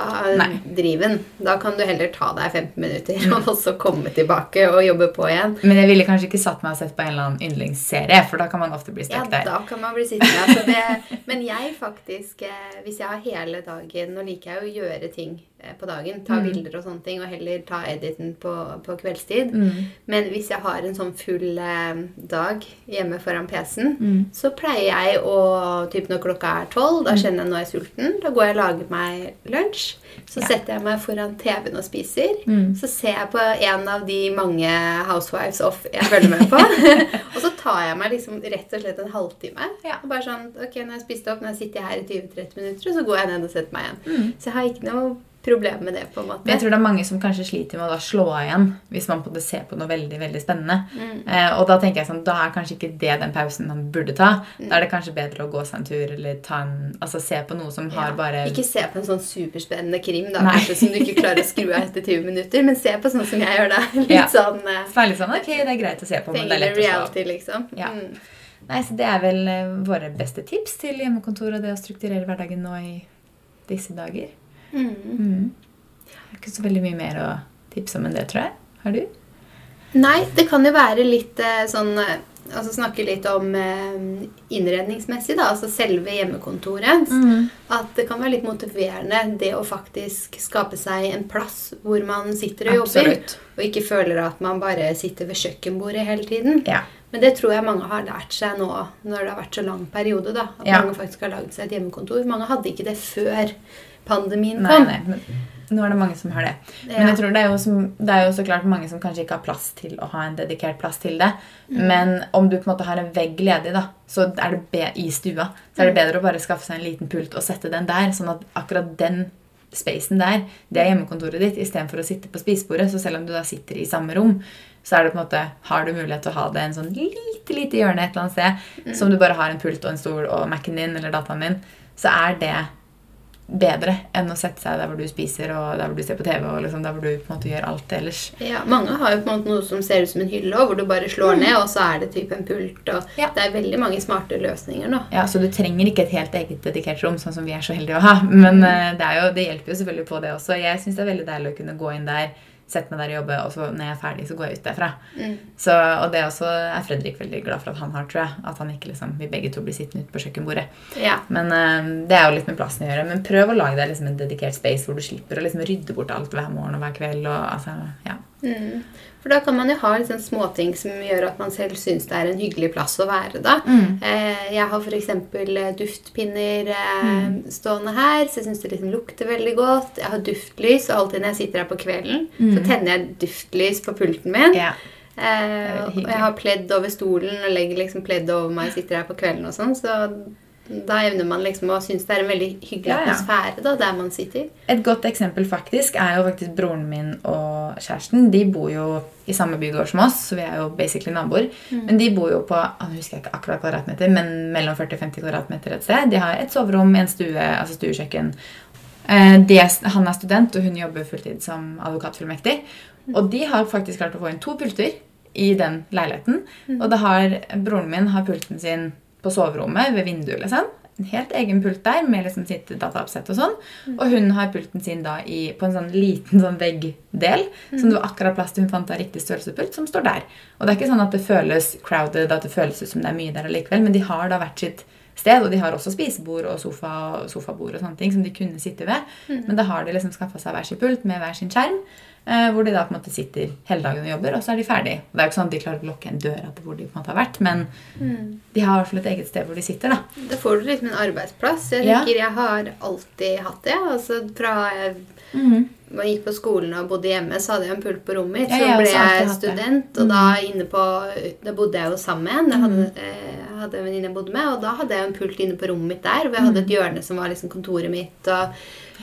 driven. Da kan du heller ta deg 15 minutter og så komme tilbake og jobbe på igjen. Men jeg ville kanskje ikke satt meg og sett på en eller annen yndlingsserie, for da kan man ofte bli Ja, stuck der. da kan man bli sittende. Altså det, men jeg faktisk, eh, hvis jeg har hele dagen Nå liker jeg å gjøre ting eh, på dagen. Ta Mm. bilder og sånne ting, og heller ta editen på, på kveldstid. Mm. Men hvis jeg har en sånn full eh, dag hjemme foran PC-en, Mm. så pleier jeg å Typ når klokka er tolv, da kjenner jeg nå er jeg sulten. Da går jeg og lager meg lunsj. Så Ja. setter jeg meg foran TV-en og spiser. Mm. Så ser jeg på en av de mange Housewives off jeg følger med på. og så tar jeg meg liksom rett og slett en halvtime. Ja. Og bare sånn, ok, Når jeg har spist opp, når jeg sitter her i 20-30 minutter, og så går jeg ned og setter meg igjen. Mm. Så jeg har ikke noe problem med det. på en måte. Jeg tror det er mange som kanskje sliter med å slå av igjen hvis man på ser på noe veldig veldig spennende. Mm. Eh, og da tenker jeg sånn, da er kanskje ikke det den pausen man burde ta. Da er det kanskje bedre å gå seg en tur eller ta en, altså se på noe som har Ja. bare Ikke se på en sånn superspennende krim da, kanskje, som du ikke klarer å skru av etter 20 minutter, men se på sånn som jeg gjør da. Litt Ja. sånn eh, Så det litt sånn, ok, det er greit å se på, men det er lett å slå av. liksom. Ja. Mm. Nei, så Det er vel eh, våre beste tips til hjemmekontor og det å strukturere hverdagen nå i disse dager. Mm. Mm. Det er ikke så veldig mye mer å tipse om enn det, tror jeg. Har du? Nei, det kan jo være litt eh, sånn eh, Altså snakke litt om eh, innredningsmessig, da. Altså selve hjemmekontoret. Mm. At det kan være litt motiverende det å faktisk skape seg en plass hvor man sitter og jobber. Og ikke føler at man bare sitter ved kjøkkenbordet hele tiden. Ja. Men det tror jeg mange har lært seg nå når det har vært så lang periode. da, At Ja. mange faktisk har laget seg et hjemmekontor. Mange hadde ikke det før pandemien Nei, kom. nei, men nå er det mange som har det. Ja. Men jeg tror det er, som, det er jo så klart mange som kanskje ikke har plass til å ha en dedikert plass til det. Mm. Men om du på en måte har en vegg ledig da, så er det i stua, så er det Mm. bedre å bare skaffe seg en liten pult og sette den der, sånn at akkurat den spacen der, det er hjemmekontoret ditt, istedenfor å sitte på spisebordet. Så selv om du da sitter i samme rom, så er det på en måte, har du mulighet til å ha det en sånn lite, lite hjørne et eller annet sted, Mm. som du bare har en pult og en stol og Mac-en din eller dataen din, så er det bedre enn å sette seg der hvor du spiser og der hvor du ser på TV og liksom der hvor du på en måte gjør alt ellers. Ja, Mange har jo på en måte noe som ser ut som en hylle, og hvor du bare slår ned, og så er det typ en pult. og Mm. Ja. Det er veldig mange smarte løsninger nå. Ja, Så du trenger ikke et helt eget dedikert rom, sånn som vi er så heldige å ha. Men mm. det, er jo, det hjelper jo selvfølgelig på det også. Jeg syns det er veldig deilig å kunne gå inn der, sette meg der og jobbe, og så når jeg er ferdig, så går jeg ut derfra. Mm. Så, og det også er Fredrik veldig glad for at han har, tror jeg. At han ikke liksom, vi begge to blir sittende ute på kjøkkenbordet. Ja. Men eh, det er jo litt med plassen å gjøre. Men prøv å lage deg liksom en dedikert space hvor du slipper å liksom rydde bort alt hver morgen og hver kveld. Og, altså, ja. Mm. For da kan man jo ha liksom småting som gjør at man selv syns det er en hyggelig plass å være. da. Mm. Eh, jeg har f.eks. duftpinner eh, Mm. stående her, så jeg syns det liksom lukter veldig godt. Jeg har duftlys, og alltid når jeg sitter her på kvelden, så Mm. tenner jeg duftlys på pulten min. ja. Eh, og jeg har pledd over stolen og legger liksom pledd over meg og sitter her på kvelden og sånn, så da evner man liksom å synes det er en veldig hyggelig Ja, ja. atmosfære da, der man sitter. Et godt eksempel faktisk er jo faktisk broren min og kjæresten. De bor jo i samme bygård som oss, så vi er jo basically naboer. Men de bor jo på jeg husker ikke akkurat kvadratmeter, men mellom 40 og 50 kvadratmeter et sted. De har et soverom, en stue, altså stuekjøkken. Eh, de han er student, og hun jobber fulltid som advokatfullmektig. Og de har faktisk klart å få inn to pulter i den leiligheten. Og det har, broren min har pulten sin på soverommet ved vinduet. liksom. En helt egen pult der med liksom sitt dataoppsett og sånn. Og hun har pulten sin da i, på en sånn liten sånn veggdel som det var akkurat plass til hun fant av riktig størrelsespult, som står der. Og det er ikke sånn at det føles crowded, at det føles ut som det er mye der allikevel, men de har da hvert sitt sted, og de har også spisebord og sofa sofabord og sånne ting som de kunne sitte ved. Men da har de liksom skaffa seg hver sin pult med hver sin skjerm, eh, hvor de da på en måte sitter hele dagen og jobber, og så er de ferdig. Og det er jo ikke sånn at de klarer å lukke en dør etter hvor de på en måte har vært, men de har i hvert fall et eget sted hvor de sitter, da. Da får du liksom en arbeidsplass. Jeg Ja. tenker jeg har alltid hatt det. altså Fra jeg mm man gikk på skolen og bodde hjemme, så hadde jeg en pult på rommet mitt. Ja, Så jeg har ble jeg. Mm. student, og da inne på Da bodde jeg jo sammen. Jeg hadde, eh, hadde en venninne jeg bodde med, og da hadde jeg en pult inne på rommet mitt der. Hvor jeg Mm. hadde et hjørne som var liksom kontoret mitt, og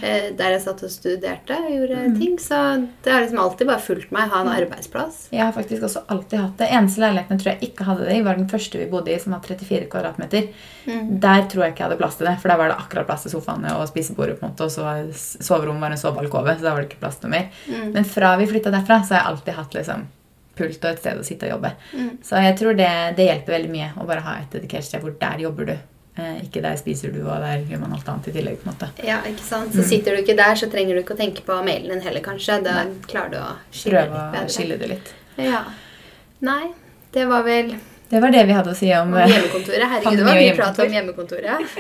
eh, der jeg satt og studerte og gjorde Mm. ting. Så det har liksom alltid bare fulgt meg, ha en arbeidsplass. Jeg har faktisk også alltid hatt det. Eneste leiligheten jeg tror jeg ikke hadde det i, var den første vi bodde i, som var 34 kvadratmeter. Mm. Der tror jeg ikke jeg hadde plass til det, for der var det akkurat plass til sofaene og spisebordet, på en måte, og så soverommet var en sovealkove, så da var det ikke plass til mer. Mm. Men fra vi flytta derfra, så har jeg alltid hatt liksom pult og et sted å sitte og jobbe. Mm. Så jeg tror det, det hjelper veldig mye å bare ha et dedikert sted hvor der jobber du. Eh, ikke der spiser du, og der gjør man alt annet i tillegg. på en måte. Ja, ikke sant? Mm. Så sitter du ikke der, så trenger du ikke å tenke på mailen din heller, kanskje. Da klarer du å skille Prøve litt å skille det litt. Ja. Nei, det var vel Det var det vi hadde å si om om eh, hjemmekontoret. Herregud, det var mye prat om hjemmekontoret.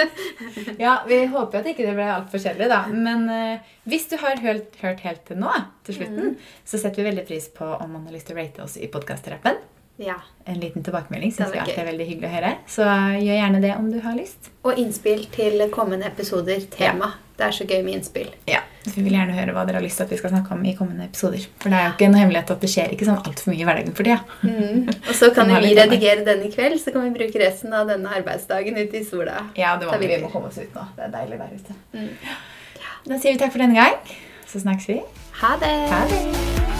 ja, vi håper at ikke det ble altfor kjedelig, da. Men uh, hvis du har hørt, hørt helt til nå, til slutten, så setter vi veldig pris på om man har lyst til å rate oss i podkast-rappen. Ja. En liten tilbakemelding syns vi alltid er veldig hyggelig å høre. Så gjør gjerne det om du har lyst. Og innspill til kommende episoder. Tema. Det er så gøy med innspill. Ja, så Vi vil gjerne høre hva dere har lyst til at vi skal snakke om i kommende episoder. For det er jo ikke en hemmelighet at det skjer ikke sånn altfor mye i hverdagen for tida. Mm. Og så kan vi redigere den i kveld, så kan vi bruke resten av denne arbeidsdagen ute i sola. Ja, det må vi, vi vi. må komme oss ut nå. Det er deilig der ute. Mm. Da sier vi takk for denne gang. Så snakkes vi. Ha det! Ha det!